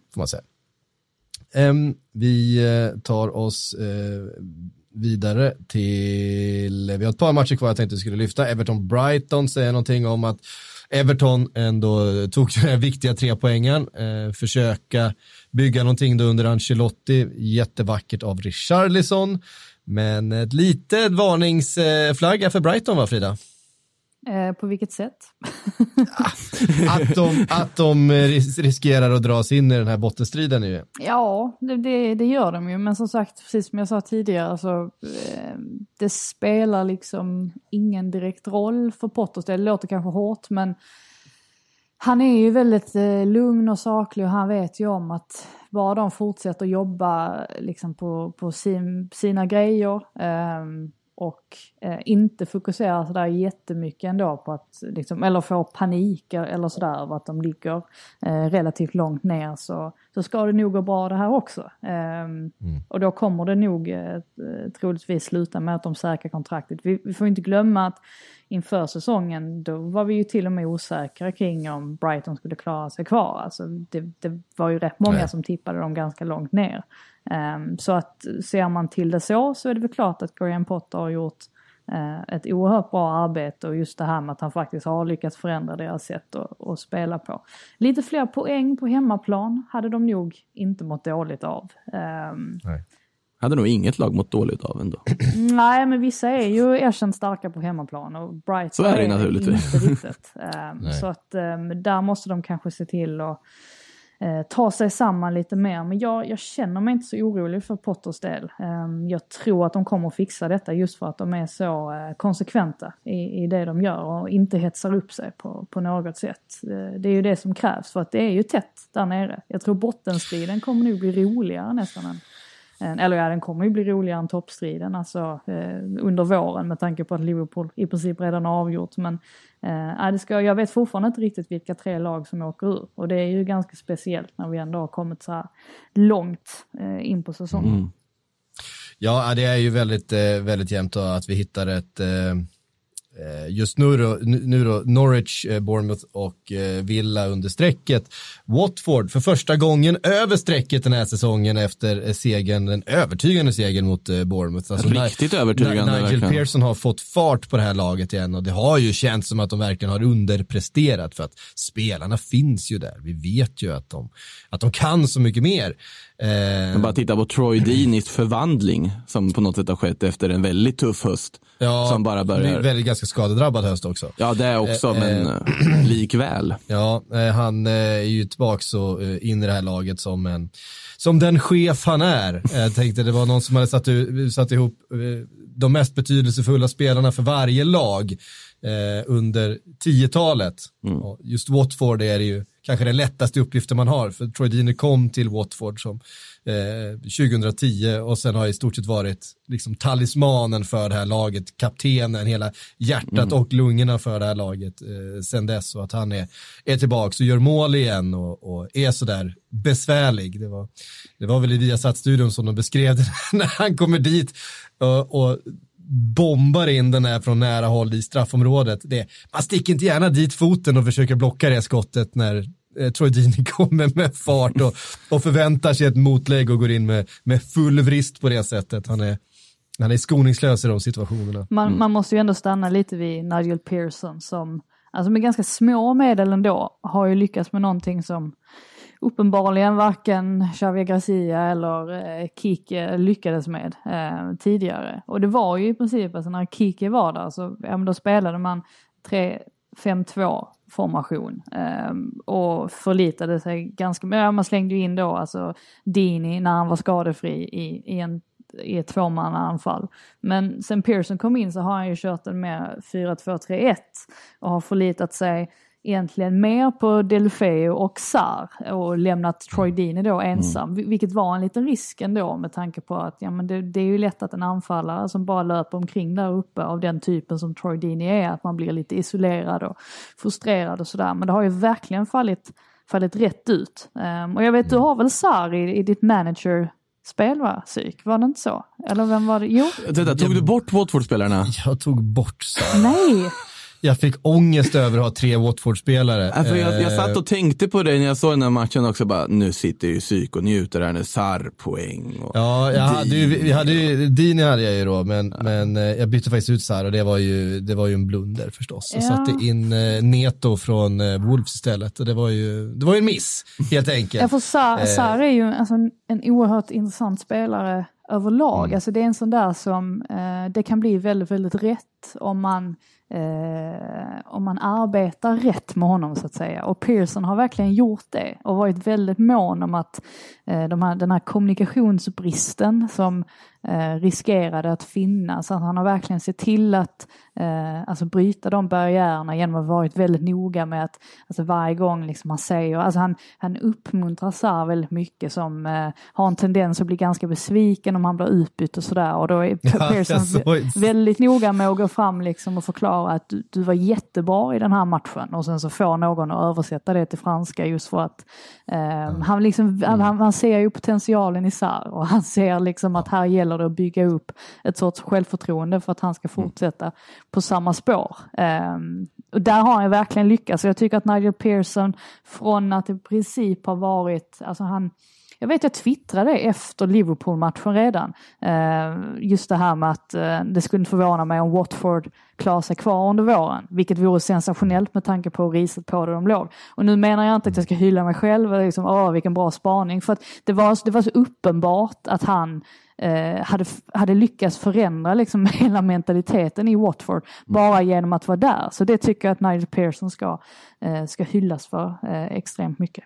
får man säga. Vi eh, tar oss eh, vidare till, eh, vi har ett par matcher kvar jag tänkte vi skulle lyfta. Everton-Brighton säger någonting om att Everton ändå tog den viktiga trepoängen. försöka bygga någonting då under Ancelotti, jättevackert av Richarlison, men ett litet varningsflagga för Brighton va Frida? Eh, på vilket sätt? [LAUGHS] att, de, att de riskerar att dras in i den här bottenstriden ju. Ja, det, det, gör de ju. Men som sagt, precis som jag sa tidigare, så, eh, det spelar liksom ingen direkt roll för Potters Det låter kanske hårt, men han är ju väldigt eh, lugn och saklig och han vet ju om att bara de fortsätter jobba liksom på, på sin, sina grejer eh, och eh, inte fokusera sådär jättemycket ändå på att, liksom, eller få panik eller sådär över att de ligger eh, relativt långt ner så, så ska det nog gå bra det här också. Eh, mm. Och då kommer det nog eh, troligtvis sluta med att de säkrar kontraktet. Vi, vi får inte glömma att inför säsongen då var vi ju till och med osäkra kring om Brighton skulle klara sig kvar. Alltså det, det var ju rätt många Nej. som tippade dem ganska långt ner. Um, så att ser man till det så så är det väl klart att Graham Potter har gjort uh, ett oerhört bra arbete och just det här med att han faktiskt har lyckats förändra deras sätt att, att spela på. Lite fler poäng på hemmaplan hade de nog inte mått dåligt av. Um, Nej. Hade nog inget lag mått dåligt av ändå. Nej, men vissa är ju erkänt starka på hemmaplan och Brighton så är det naturligtvis. inte riktigt. [LAUGHS] Um, så att där måste de kanske se till att eh, ta sig samman lite mer. Men jag, jag känner mig inte så orolig för Potters del. Eh, jag tror att de kommer att fixa detta just för att de är så eh, konsekventa i, i det de gör och inte hetsar upp sig på, på något sätt. Eh, det är ju det som krävs för att det är ju tätt där nere. Jag tror bottenstriden kommer nog bli roligare nästan än Eh, eller ja, den kommer ju bli roligare än toppstriden alltså, eh, under våren med tanke på att Liverpool i princip redan har avgjort. Men eh, det ska, jag vet fortfarande inte riktigt vilka tre lag som åker ur. Och det är ju ganska speciellt när vi ändå har kommit så här långt eh, in på säsongen. Mm. Ja, det är ju väldigt, eh, väldigt jämnt att vi hittar ett Eh, just nu då, nu då Norwich, eh, Bournemouth och eh, Villa under strecket. Watford för första gången över strecket den här säsongen efter segern, den övertygande segern mot Bournemouth. Alltså Riktigt övertygande. Nigel verkligen. Pearson har fått fart på det här laget igen och det har ju känts som att de verkligen har underpresterat för att spelarna finns ju där. Vi vet ju att de, att de kan så mycket mer. Eh, bara titta på Troy Deenis förvandling som på något sätt har skett efter en väldigt tuff höst. Ja, som bara börjar... väldigt ganska skadedrabbad höst också. Ja, det är också, eh, men eh, [CLEARS THROAT] likväl. Ja, eh, han eh, är ju tillbaka så eh, in i det här laget som en som den chef han är. Jag tänkte det var någon som hade satt, satt ihop de mest betydelsefulla spelarna för varje lag eh, under 10-talet. Mm. Just Watford är det ju kanske den lättaste uppgiften man har, för Troy Deeney kom till Watford som eh, 2010 och sen har i stort sett varit liksom talismanen för det här laget, kaptenen, hela hjärtat mm. och lungorna för det här laget eh, sen dess och att han är, är tillbaka och gör mål igen och, och är sådär besvärlig. Det var, det var väl i Viasat-studion som de beskrev det [LAUGHS] när han kommer dit och, och bombar in den här från nära håll i straffområdet. Det, man sticker inte gärna dit foten och försöker blocka det skottet när eh, Troy Dini [LAUGHS] kommer med fart och, och förväntar sig ett motlägg och går in med, med full vrist på det sättet. Han är, han är skoningslös i de situationerna. Man, mm. man måste ju ändå stanna lite vid Nigel Pearson som, alltså med ganska små medel ändå, har ju lyckats med någonting som uppenbarligen varken Xavier Garcia eller eh, Kike lyckades med eh, tidigare. Och det var ju i princip, alltså när Kike var där så ja, men då spelade man 3-5-2 formation eh, och förlitade sig ganska, mycket. ja, man slängde ju in då alltså Dini när han var skadefri i, i en i ett tvåmannaanfall. Men sen Pearson kom in så har han ju kört en mer 4-2-3-1 och har förlitat sig egentligen mer på Delfeo och Sar och lämnat Troy Deeney då ensam. Mm. Vilket var en liten risk ändå med tanke på att ja, men det, det, är ju lätt att en anfallare som bara löper omkring där uppe av den typen som Troy Deeney är, att man blir lite isolerad och frustrerad och sådär. Men det har ju verkligen fallit, fallit rätt ut. Um, och jag vet, du har väl Sar i, i ditt manager spel va? Psyk, var det inte så? Eller vem var det? Jo. Vänta, tog du bort Watford-spelarna? Jag tog bort Sar. Nej! Jag fick ångest över att ha tre Watford-spelare. Alltså jag, jag satt och tänkte på det när jag såg den här matchen också. Bara, nu sitter ju psyk och njuter här när Sarr poäng. Och ja, jag hade ju, vi hade ju, Dini hade jag ju då, men, ja. men eh, jag bytte faktiskt ut Sarr och det var ju, det var ju en blunder förstås. Jag ja. satte in eh, Neto från eh, Wolves istället och det var ju, det var ju en miss helt enkelt. Ja, för Sarr är ju alltså, en oerhört intressant spelare överlag. Mm. Alltså det är en sån där som, eh, det kan bli väldigt, väldigt rätt om man eh, om man arbetar rätt med honom så att säga. Och Pearson har verkligen gjort det och varit väldigt mån om att eh, de här, den här kommunikationsbristen som eh, riskerade att finnas, att han har verkligen sett till att eh, alltså bryta de barriärerna genom att varit väldigt noga med att alltså varje gång liksom han säger, alltså han, han uppmuntrar Sarr väldigt mycket som eh, har en tendens att bli ganska besviken om han blir utbytt och sådär. Och då är [LAUGHS] ja, Pearson väldigt noga med att gå fram liksom och förklara att du, du, var jättebra i den här matchen. Och sen så får någon att översätta det till franska just för att eh, han, liksom, mm. han, han ser ju potentialen i Sarr och han ser liksom att här gäller det att bygga upp ett sorts självförtroende för att han ska mm. fortsätta på samma spår. Um, och där har han verkligen lyckats. Jag tycker att Nigel Pearson från att i princip har varit, alltså han, jag vet jag twittrade efter Liverpool-matchen redan. Uh, just det här med att uh, det skulle inte förvåna mig om Watford klarar sig kvar under våren, vilket vore sensationellt med tanke på riset på där de låg. Och nu menar jag inte att jag ska hylla mig själv, liksom, åh vilken bra spaning, för att det var, det var så uppenbart att han eh, hade, hade lyckats förändra liksom [LAUGHS] hela mentaliteten i Watford bara genom att vara där. Så det tycker jag att Nigel Pearson ska, eh, ska hyllas för eh, extremt mycket.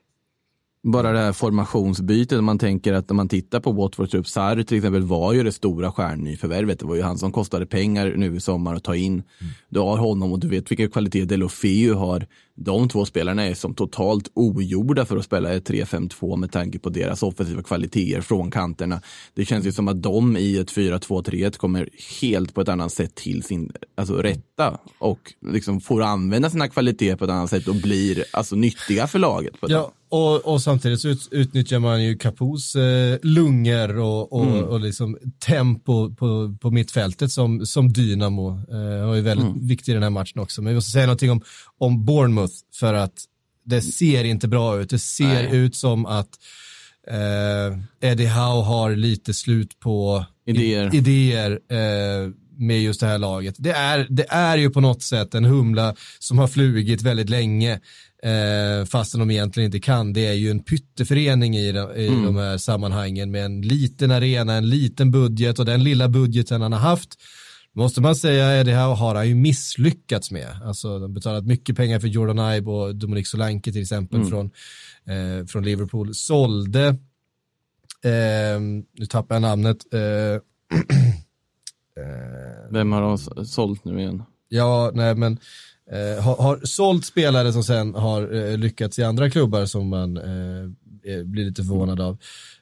Bara det här formationsbytet, man tänker att när man tittar på Watfords trupp, Sarri till exempel var ju det stora stjärnnyförvärvet. Det var ju han som kostade pengar nu i sommar att ta in. Mm. Du har honom och du vet vilken kvalitet Delofeu har. De två spelarna är som totalt ogjorda för att spela ett 3-5-2 med tanke på deras offensiva kvaliteter från kanterna. Det känns ju som att de i ett 4-2-3-1 kommer helt på ett annat sätt till sin alltså, rätta och liksom får använda sina kvaliteter på ett annat sätt och blir alltså, nyttiga för laget. ja, och, och, samtidigt så ut, utnyttjar man ju Capos eh, lungor och, och, mm. och liksom tempo på, på mittfältet som, som dynamo. Eh, och är väldigt mm. viktig i den här matchen också. Men vi måste säga någonting om, om Bournemouth för att det ser inte bra ut. Det ser Nej. ut som att eh, Eddie Howe har lite slut på idéer, idéer eh, med just det här laget. Det är, det är ju på något sätt en humla som har flugit väldigt länge eh, fastän de egentligen inte kan. Det är ju en pytteförening i, de, i mm. de här sammanhangen med en liten arena, en liten budget och den lilla budgeten han har haft måste man säga det här har han ju misslyckats med. Alltså de betalat mycket pengar för Jordan Ibe och Dominic Solanke till exempel mm. från, eh, från Liverpool. Sålde, eh, nu tappar jag namnet, eh, [CLEARS THROAT] eh Vem har de sålt nu igen? Ja, nej men eh, har, har sålt spelare som sen har eh, lyckats i andra klubbar som man eh, blir lite förvånad av.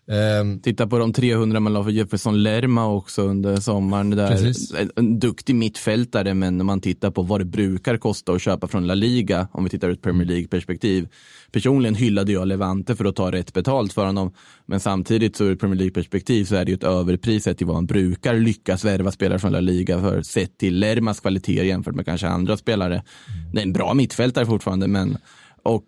Um, Titta på de 300 man la för Jefferson Lerma också under sommaren. Där. En duktig mittfältare, men när man tittar på vad det brukar kosta att köpa från La Liga, om vi tittar ur ett Premier League-perspektiv. Personligen hyllade jag Levante för att ta rätt betalt för honom, men samtidigt så ur ett Premier League-perspektiv så är det ju ett överpris sett till vad man brukar lyckas värva spelare från La Liga för, sett till Lermas kvaliteter jämfört med kanske andra spelare. Det är en bra mittfältare fortfarande, men och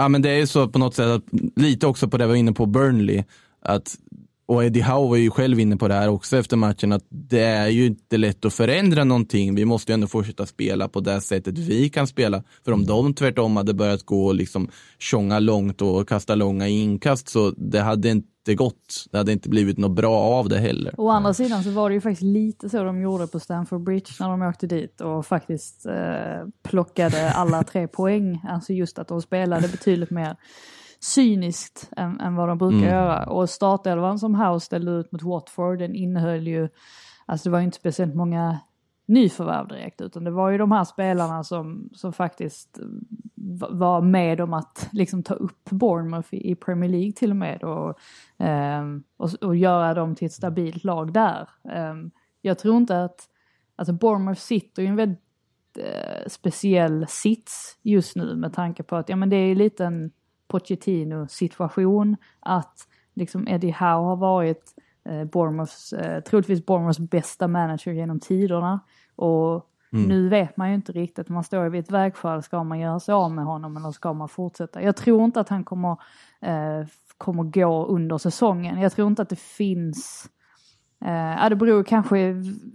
Ja, men det är ju så på något sätt, att, lite också på det vi var inne på Burnley, att och Eddie Howe var ju själv inne på det här också efter matchen, att det är ju inte lätt att förändra någonting. Vi måste ju ändå fortsätta spela på det sättet vi kan spela. För om de tvärtom hade börjat gå och liksom tjonga långt och kasta långa inkast, så det hade inte gått. Det hade inte blivit något bra av det heller. Å andra sidan så var det ju faktiskt lite så de gjorde på Stamford Bridge när de åkte dit och faktiskt eh, plockade alla tre [LAUGHS] poäng. Alltså just att de spelade betydligt mer cyniskt än, än vad de brukar mm. göra. Och startelvan som House ställde ut mot Watford, den innehöll ju, alltså det var ju inte speciellt många nyförvärv direkt, utan det var ju de här spelarna som, som faktiskt eh, var med om att liksom ta upp Bournemouth i Premier League till och med och, um, och, och, göra dem till ett stabilt lag där. Um, jag tror inte att, alltså Bournemouth sitter i en väldigt uh, speciell sits just nu med tanke på att, ja men det är lite en Pochettino situation att liksom Eddie Howe har varit eh, Bournemouths, troligtvis Bournemouths bästa manager genom tiderna och Mm. Nu vet man ju inte riktigt, man står ju vid ett vägskäl, ska man göra sig av med honom eller ska man fortsätta? Jag tror inte att han kommer, eh, kommer gå under säsongen. Jag tror inte att det finns, eh, det beror kanske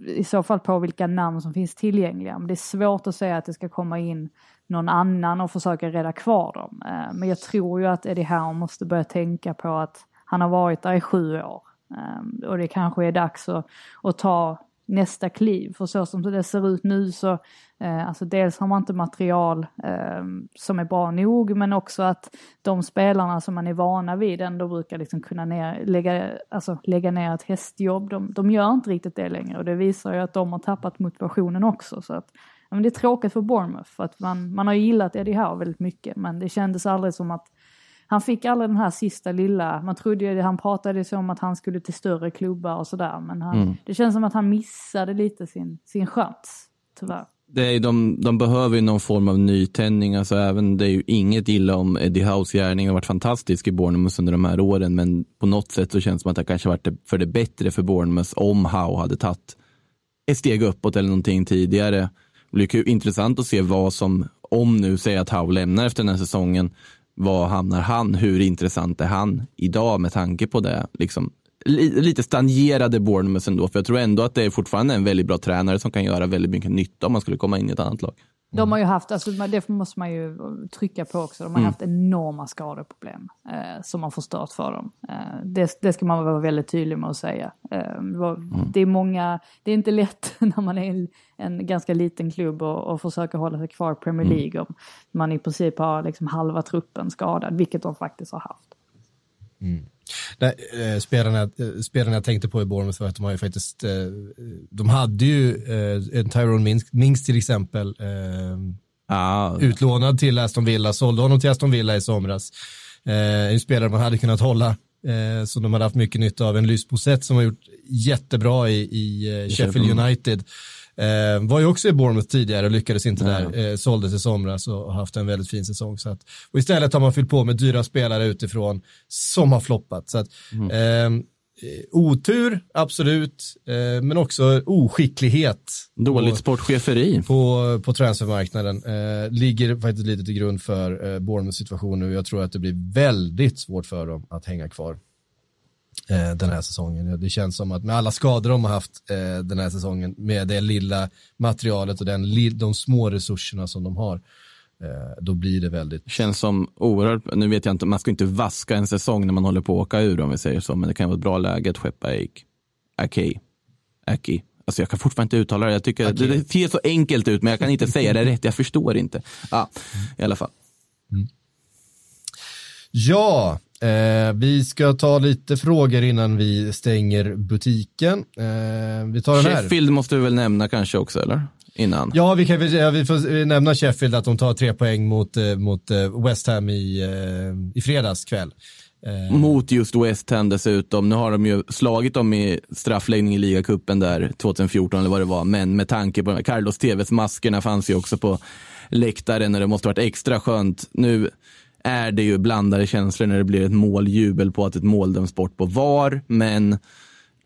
i så fall på vilka namn som finns tillgängliga. Men det är svårt att säga att det ska komma in någon annan och försöka rädda kvar dem. Eh, men jag tror ju att Eddie Howe måste börja tänka på att han har varit där i sju år. Eh, och det kanske är dags att, att ta nästa kliv. För så som det ser ut nu så, eh, alltså dels har man inte material eh, som är bra nog, men också att de spelarna som man är vana vid ändå brukar liksom kunna ner, lägga, alltså lägga ner ett hästjobb, de, de gör inte riktigt det längre och det visar ju att de har tappat motivationen också. Så att, ja, men det är tråkigt för Bournemouth, för att man, man har gillat Eddie Howe väldigt mycket, men det kändes aldrig som att han fick aldrig den här sista lilla, man trodde ju, han pratade så om att han skulle till större klubbar och sådär, men han, mm. det känns som att han missade lite sin, sin chans, tyvärr. Det är, de, de behöver ju någon form av nytändning. Alltså även, det är ju inget illa om Eddie House gärning har varit fantastisk i Bournemouth under de här åren, men på något sätt så känns det som att det kanske varit för det bättre för Bournemouth om Howe hade tagit ett steg uppåt eller någonting tidigare. Det blir intressant att se vad som, om nu säger att Howe lämnar efter den här säsongen, var hamnar han? Hur intressant är han idag med tanke på det? Liksom, lite stagnerade Bournemouth ändå, för jag tror ändå att det är fortfarande en väldigt bra tränare som kan göra väldigt mycket nytta om man skulle komma in i ett annat lag. De har ju haft, alltså det måste man ju trycka på också, de har mm. haft enorma skadeproblem eh, som har förstört för dem. Eh, det, det, ska man vara väldigt tydlig med att säga. Eh, mm. Det är många, det är inte lätt [LAUGHS] när man är en, en ganska liten klubb och, och försöker hålla sig kvar i Premier mm. League om man i princip har liksom halva truppen skadad, vilket de faktiskt har haft. Mm. Nej, eh, spelarna, eh, spelarna jag tänkte på i Bournemouth var att de har ju faktiskt, eh, de hade ju Tyrone Minks, Minks till exempel, ah. utlånad till Aston Villa, sålde honom till Aston Villa i somras. En spelare man hade kunnat hålla, som de hade haft mycket nytta av. En Lysbosett som har gjort jättebra i, i Sheffield United. Eh, var ju också i Bournemouth tidigare och lyckades inte mm. där. Eh, såldes i somras och har haft en väldigt fin säsong. Så att, och istället har man fyllt på med dyra spelare utifrån som har floppat. Så att, mm. eh, otur, absolut, eh, men också oskicklighet. Dåligt på, sportcheferi. På, på transfermarknaden. Eh, ligger faktiskt lite till grund för eh, Bournemouths situation nu. Jag tror att det blir väldigt svårt för dem att hänga kvar eh, den här säsongen. Det känns som att med alla skador de har haft eh, den här säsongen, med det lilla materialet och den, de små resurserna som de har, eh, då blir det väldigt... Känns som oerhört, nu vet jag inte, man ska inte vaska en säsong när man håller på att åka ur om vi säger så, men det kan vara ett bra läge att skeppa Ake. Aki. Aki. Alltså jag kan fortfarande inte uttala det. Jag tycker okay. det, ser så enkelt ut, men jag kan inte säga det rätt. Jag förstår inte. Ja, i alla fall. Mm. Ja, Eh, vi ska ta lite frågor innan vi stänger butiken. Eh, vi tar den här. Sheffield måste vi väl nämna kanske också, eller? Innan. Ja, vi, kan, ja, vi får nämna Sheffield att de tar tre poäng mot, eh, mot eh, West Ham i, eh, i fredags kväll. Mot just West Ham dessutom. Nu har de ju slagit dem i straffläggning i ligacupen där 2014 eller vad det var. Men med tanke på Carlos TVs maskerna fanns ju också på läktaren och det måste varit extra skönt. Nu är det ju blandade känslor när det blir ett måljubel på att ett mål döms bort på VAR, men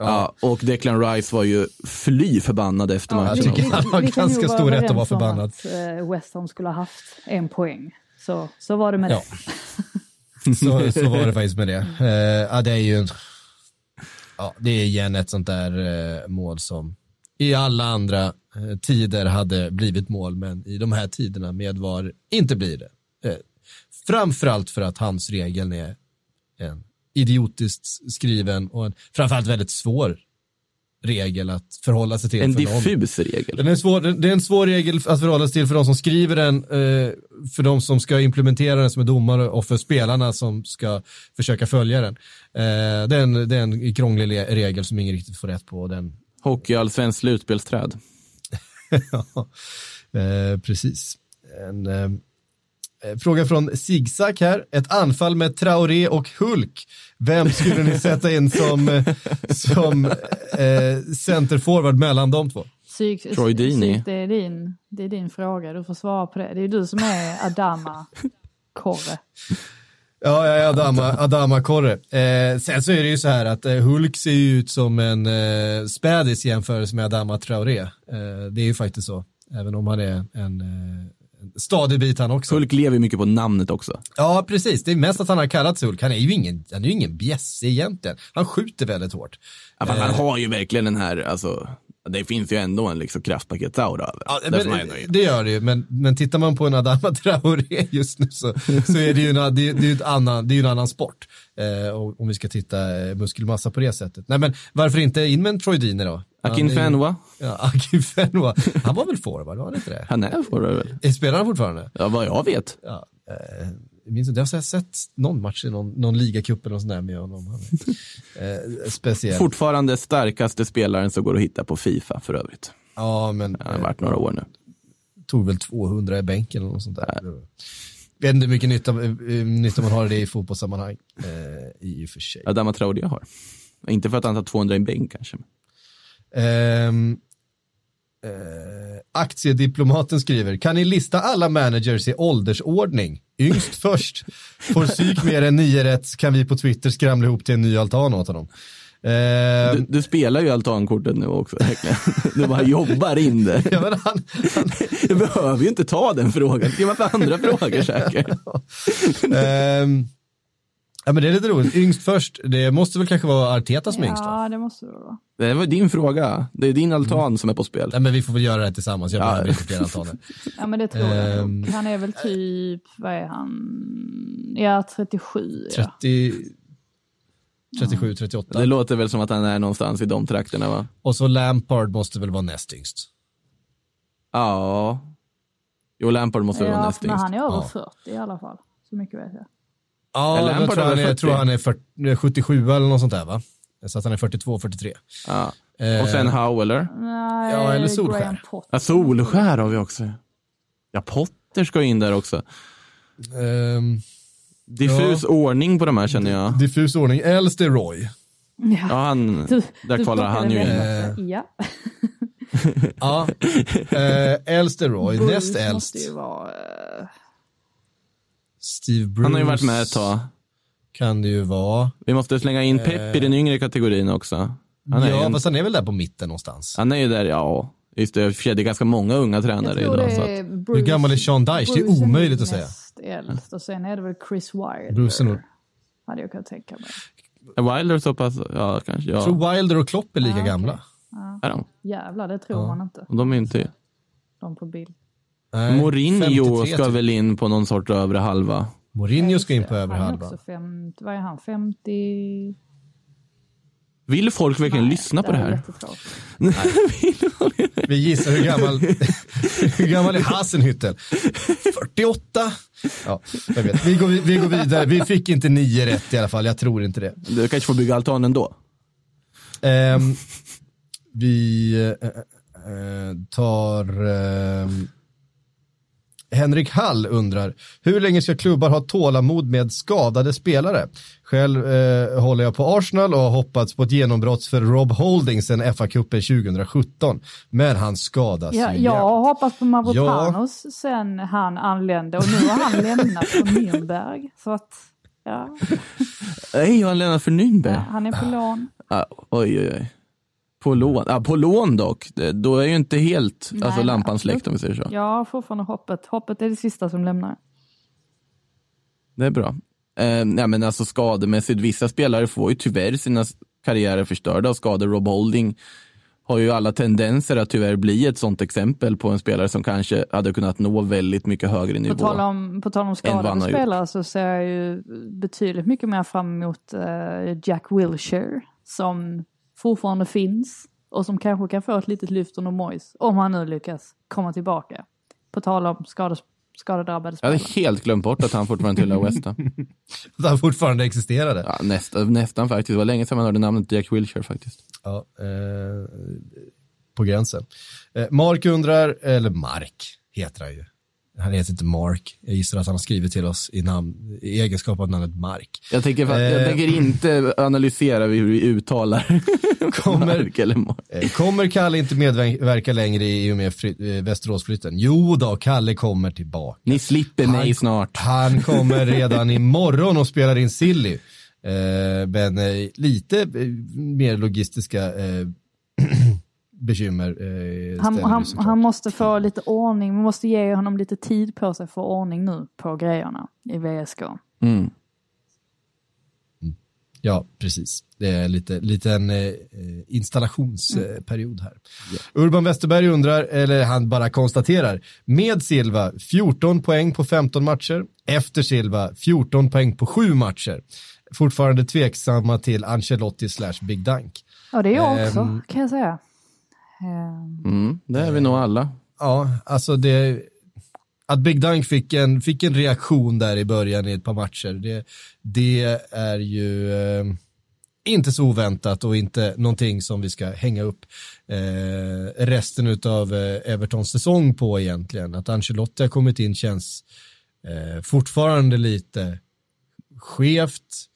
Ja. ja. och Declan Rice var ju fly förbannad efter ja, matchen. Vi, [LAUGHS] han har ganska stor rätt att vara förbannad. Att, uh, West Ham skulle ha haft en poäng. Så, så var det med ja. det. [LAUGHS] så, så var det [LAUGHS] faktiskt med det. Uh, ja, det är ju ja, det är igen ett sånt där uh, mål som i alla andra tider hade blivit mål, men i de här tiderna med VAR inte blir det. Framförallt för att hans regel är en idiotiskt skriven och en framförallt väldigt svår regel att förhålla sig till. En diffus någon. regel. Den är svår, det är en svår regel att förhålla sig till för de som skriver den, eh, för de som ska implementera den som är domare och för spelarna som ska försöka följa den. Eh, det, är en, det är en krånglig regel som ingen riktigt får rätt på. Den... Hockeyallsvenskt slutspelsträd. [LAUGHS] ja, eh, precis. En, fråga från Zigzag här. Ett anfall med Traoré och Hulk. Vem skulle ni sätta in som, eh, som eh, centerforward mellan de två? Psyk, Troy Dini. Det är, din, det är din fråga, du får svara på det. Det är du som är Adama Korre. Ja, ja, Adama, Adama Korre. Eh, sen så är det ju så här att eh, Hulk ser ju ut som en eh, spädis jämförelse med Adama Traoré. Eh, det är ju faktiskt så, även om han är en eh, stadig bit han också. Hulk lever mycket på namnet också. Ja, precis. Det är mest att han har kallats Hulk. Han är ju ingen, han är ju ingen bjässe egentligen. Han skjuter väldigt hårt. Ja, han eh. har ju verkligen den här, alltså, det finns ju ändå en liksom kraftpaketsaura. Ja, men, det gör det ju, men, men tittar man på en Adama [LAUGHS] Traoré just nu så, så är det ju en, det, det är ett annan, det är en annan sport. Eh, om vi ska titta eh, muskelmassa på det sättet. Nej men varför inte in med en Troy Diner då? Akin Fenwa. Ja, [LAUGHS] Akin Fenwa. Han var väl forward, var han inte det? Han är forward väl? Spelar han fortfarande? Ja, vad jag vet. Ja, eh, jag minns jag har sett någon match i någon, någon ligacup eller något sånt där med honom. [LAUGHS] eh, speciell. Fortfarande starkaste spelaren som går att hitta på Fifa för övrigt. Ja, men. Det har varit några år nu. Tog väl 200 i bänken eller något sånt där. Nej. Vet inte hur mycket nytta, nytta man har det i fotbollssammanhang. Eh, I och för sig. Adama Traoré har. Inte för att han tar 200 i bänk kanske. Um, Eh, aktiediplomaten skriver, kan ni lista alla managers i åldersordning? Yngst [LAUGHS] först. Får psyk mer än nio rätt kan vi på Twitter skramla ihop till en ny altan åt honom. Eh, du, du, spelar ju altankortet nu också, verkligen. [LAUGHS] Du bara jobbar in det. [LAUGHS] Ja, men han, han... Du behöver ju inte ta den frågan, det är för andra frågor säkert. eh, Ja men det är lite roligt. Yngst först, det måste väl kanske vara Arteta som är yngst va? Ja det måste det vara. Det var din fråga. Det är din altan mm. som är på spel. Ja men vi får väl göra det tillsammans. Jag behöver ja. inte fler altaner. ja men det tror jag um, Han är väl typ, vad är han? Ja 37. 30... 37, 38. Det låter väl som att han är någonstans i de trakterna va? Och så Lampard måste väl vara näst yngst? Ja. Jo, Lampard måste ja, vara näst yngst. men han är över ja. 40 i alla fall. Så mycket vet jag. Ja, jag tror, han är, jag tror han är 40, 77 eller något sånt där va? Så att han är 42, 43. Ja. Och sen eh, Howe eller? Nej, ja, eller Solskär. Ja, Solskär har vi också. Ja, Potter ska in där också. Um, Diffus ja. ordning på de här känner jag. Diffus ordning. Äldst är Roy. Ja, ja han, du, där du kvalar han ju in. Äh, ja. [LAUGHS] ja. Äh, äldst är Roy. Bulls Näst äldst. måste ju vara... Steve Bruce. Han har ju varit med ett tag. Kan det ju vara. Vi måste slänga in Pep i den yngre kategorin också. Han ja, en... fast han är väl där på mitten någonstans. Han är ju där, ja. Just det, för det är ganska många unga tränare idag. Så att... Hur gammal är Sean Dyche? Det är omöjligt att säga. Äldst, och sen är det väl Chris Wilder. Bruce nog... Hade jag kunnat tänka mig. Är Wilder så pass, ja kanske. Ja. Jag tror Wilder och Klopp är lika ah, okay. gamla. Ja. Är de? Jävlar, det tror ja. man inte. De är inte. De på bild. Nej, Mourinho ska typ. väl in på någon sorts övre halva. Mourinho ska in på övre halva. vad är han, 50? Vill folk verkligen Nej, lyssna på det här? [LAUGHS] Vi gissar hur gammal, [LAUGHS] hur gammal är Hasenhüttel? 48? Ja, jag vet. Vi går, vi går vidare. Vi fick inte nio rätt i alla fall. Jag tror inte det. Du kanske får bygga altan ändå? Um, vi uh, uh, tar... Uh, Henrik Hall undrar, hur länge ska klubbar ha tålamod med skadade spelare? Själv eh, håller jag på Arsenal och har hoppats på ett genombrott för Rob Holding sedan FA-cupen 2017. Men han skadas ja, ju. Jag har hoppats på Mavropanos ja. sen han anlände och nu har han lämnat för Nürnberg. Så att, ja. Nej, har han lämnat för Nürnberg? Ja, han är på lån. Ah, oj, oj, oj. På lån, ja, på lån dock. Då är ju inte helt Nej, alltså, lampan släckt om vi säger så. Ja, fortfarande hoppet. Hoppet är det sista som lämnar. Det är bra. Eh, ja, men alltså skademässigt, vissa spelare får ju tyvärr sina karriärer förstörda av skador. Rob Holding har ju alla tendenser att tyvärr bli ett sånt exempel på en spelare som kanske hade kunnat nå väldigt mycket högre nivå. På tal om, på tal om skadade spelare så ser jag ju betydligt mycket mer fram emot uh, Jack Wilshere som fortfarande finns och som kanske kan få ett litet lyft under Mois om han nu lyckas komma tillbaka. På tal om skades, skadedrabbade spelare. Jag hade helt glömt bort att han fortfarande tillhör West Ham. [LAUGHS] att han fortfarande existerade? Ja, nästan, nästan faktiskt. Det var länge sedan man hörde namnet Jack Wilshere faktiskt. Ja, eh, på gränsen. Eh, Mark undrar, eller Mark heter han ju. Han heter inte Mark. Jag gissar att han har skrivit till oss i, namn, i egenskap av namnet Mark. Jag tänker, jag tänker inte analysera hur vi uttalar [LAUGHS] kommer, Mark eller Mark. Kommer Kalle inte medverka längre i och med fly, Västeråsflytten? Jo då, Kalle kommer tillbaka. Ni slipper han, mig snart. Han kommer redan [LAUGHS] imorgon och spelar in Silly. Eh, men eh, lite eh, mer logistiska bekymmer. han, han, han, måste få lite ordning, man måste ge honom lite tid på sig för ordning nu på grejerna i VSK. Mm. mm. Ja, precis. Det är lite, lite en eh, installationsperiod här. Yeah. Urban Westerberg undrar, eller han bara konstaterar, med Silva 14 poäng på 15 matcher, efter Silva 14 poäng på 7 matcher fortfarande tveksamma till Ancelotti slash Big Dunk. Ja, det är jag också, um, kan jag säga. Mm, det är vi nog alla. Ja, alltså det, att Big Dunk fick en, fick en reaktion där i början i ett par matcher, det, det är ju eh, inte så oväntat och inte någonting som vi ska hänga upp eh, resten av eh, Evertons säsong på egentligen. Att Ancelotti har kommit in känns eh, fortfarande lite skevt.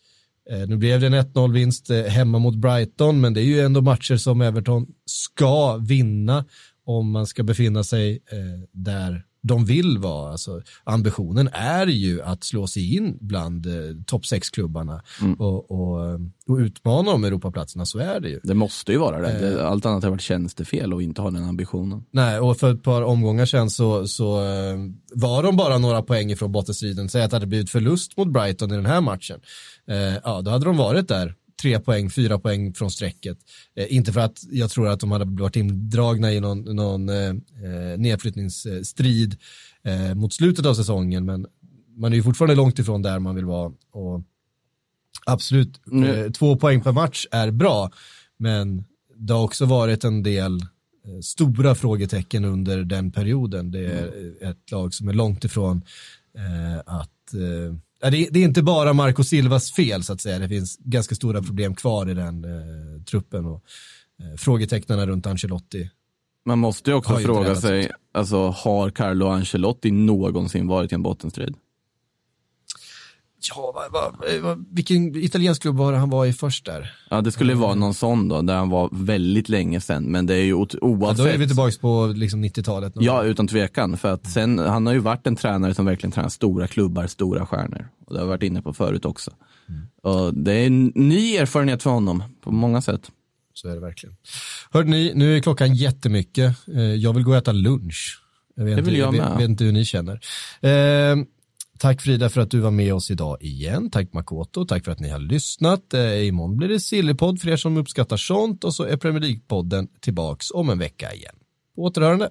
Eh, nu blev det en 1-0 vinst eh, hemma mot Brighton, men det är ju ändå matcher som Everton ska vinna om man ska befinna sig eh, där de vill vara. Alltså, ambitionen är ju att slå sig in bland eh, topp 6-klubbarna mm. och, och, och, utmana om Europaplatserna, så är det ju. Det måste ju vara det. Eh, Allt annat har varit tjänstefel och inte ha den ambitionen. Nej, och för ett par omgångar sedan så, så eh, var de bara några poäng ifrån bottenstriden. Säg att det hade blivit förlust mot Brighton i den här matchen. Eh, ja, då hade de varit där tre poäng, fyra poäng från strecket. Eh, inte för att jag tror att de hade varit indragna i någon, någon eh, eh nedflyttningsstrid eh, mot slutet av säsongen, men man är ju fortfarande långt ifrån där man vill vara. Och absolut, mm. två poäng per match är bra, men det har också varit en del stora frågetecken under den perioden. Det är mm. ett lag som är långt ifrån att det, det är inte bara Marco Silvas fel så att säga. Det finns ganska stora problem kvar i den eh, truppen och eh, frågetecknen runt Ancelotti. Man måste ju också fråga sig, alltså, har Carlo Ancelotti någonsin varit i en bottenstrid? Ja, va, va, vilken italiensk klubb var det han var i först där? Ja, det skulle vara någon sån då, där han var väldigt länge sedan, men det är ju oavsett. Ja, då är vi tillbaka på liksom 90-talet. Ja, utan tvekan, för att sen, han har ju varit en tränare som verkligen tränar stora klubbar, stora stjärnor. Och det har jag varit inne på förut också. Mm. Och det är en ny erfarenhet för honom på många sätt. Så är det verkligen. Hörde ni, nu är klockan jättemycket. Eh, jag vill gå och äta lunch. Jag vet det vill inte, jag med. Jag vet inte hur ni känner. Eh, Tack Frida för att du var med oss idag igen. Tack Makoto, tack för att ni har lyssnat. Eh, imorgon blir det Sillypodd för er som uppskattar sånt och så är Premier League-podden tillbaks om en vecka igen. På återhörande.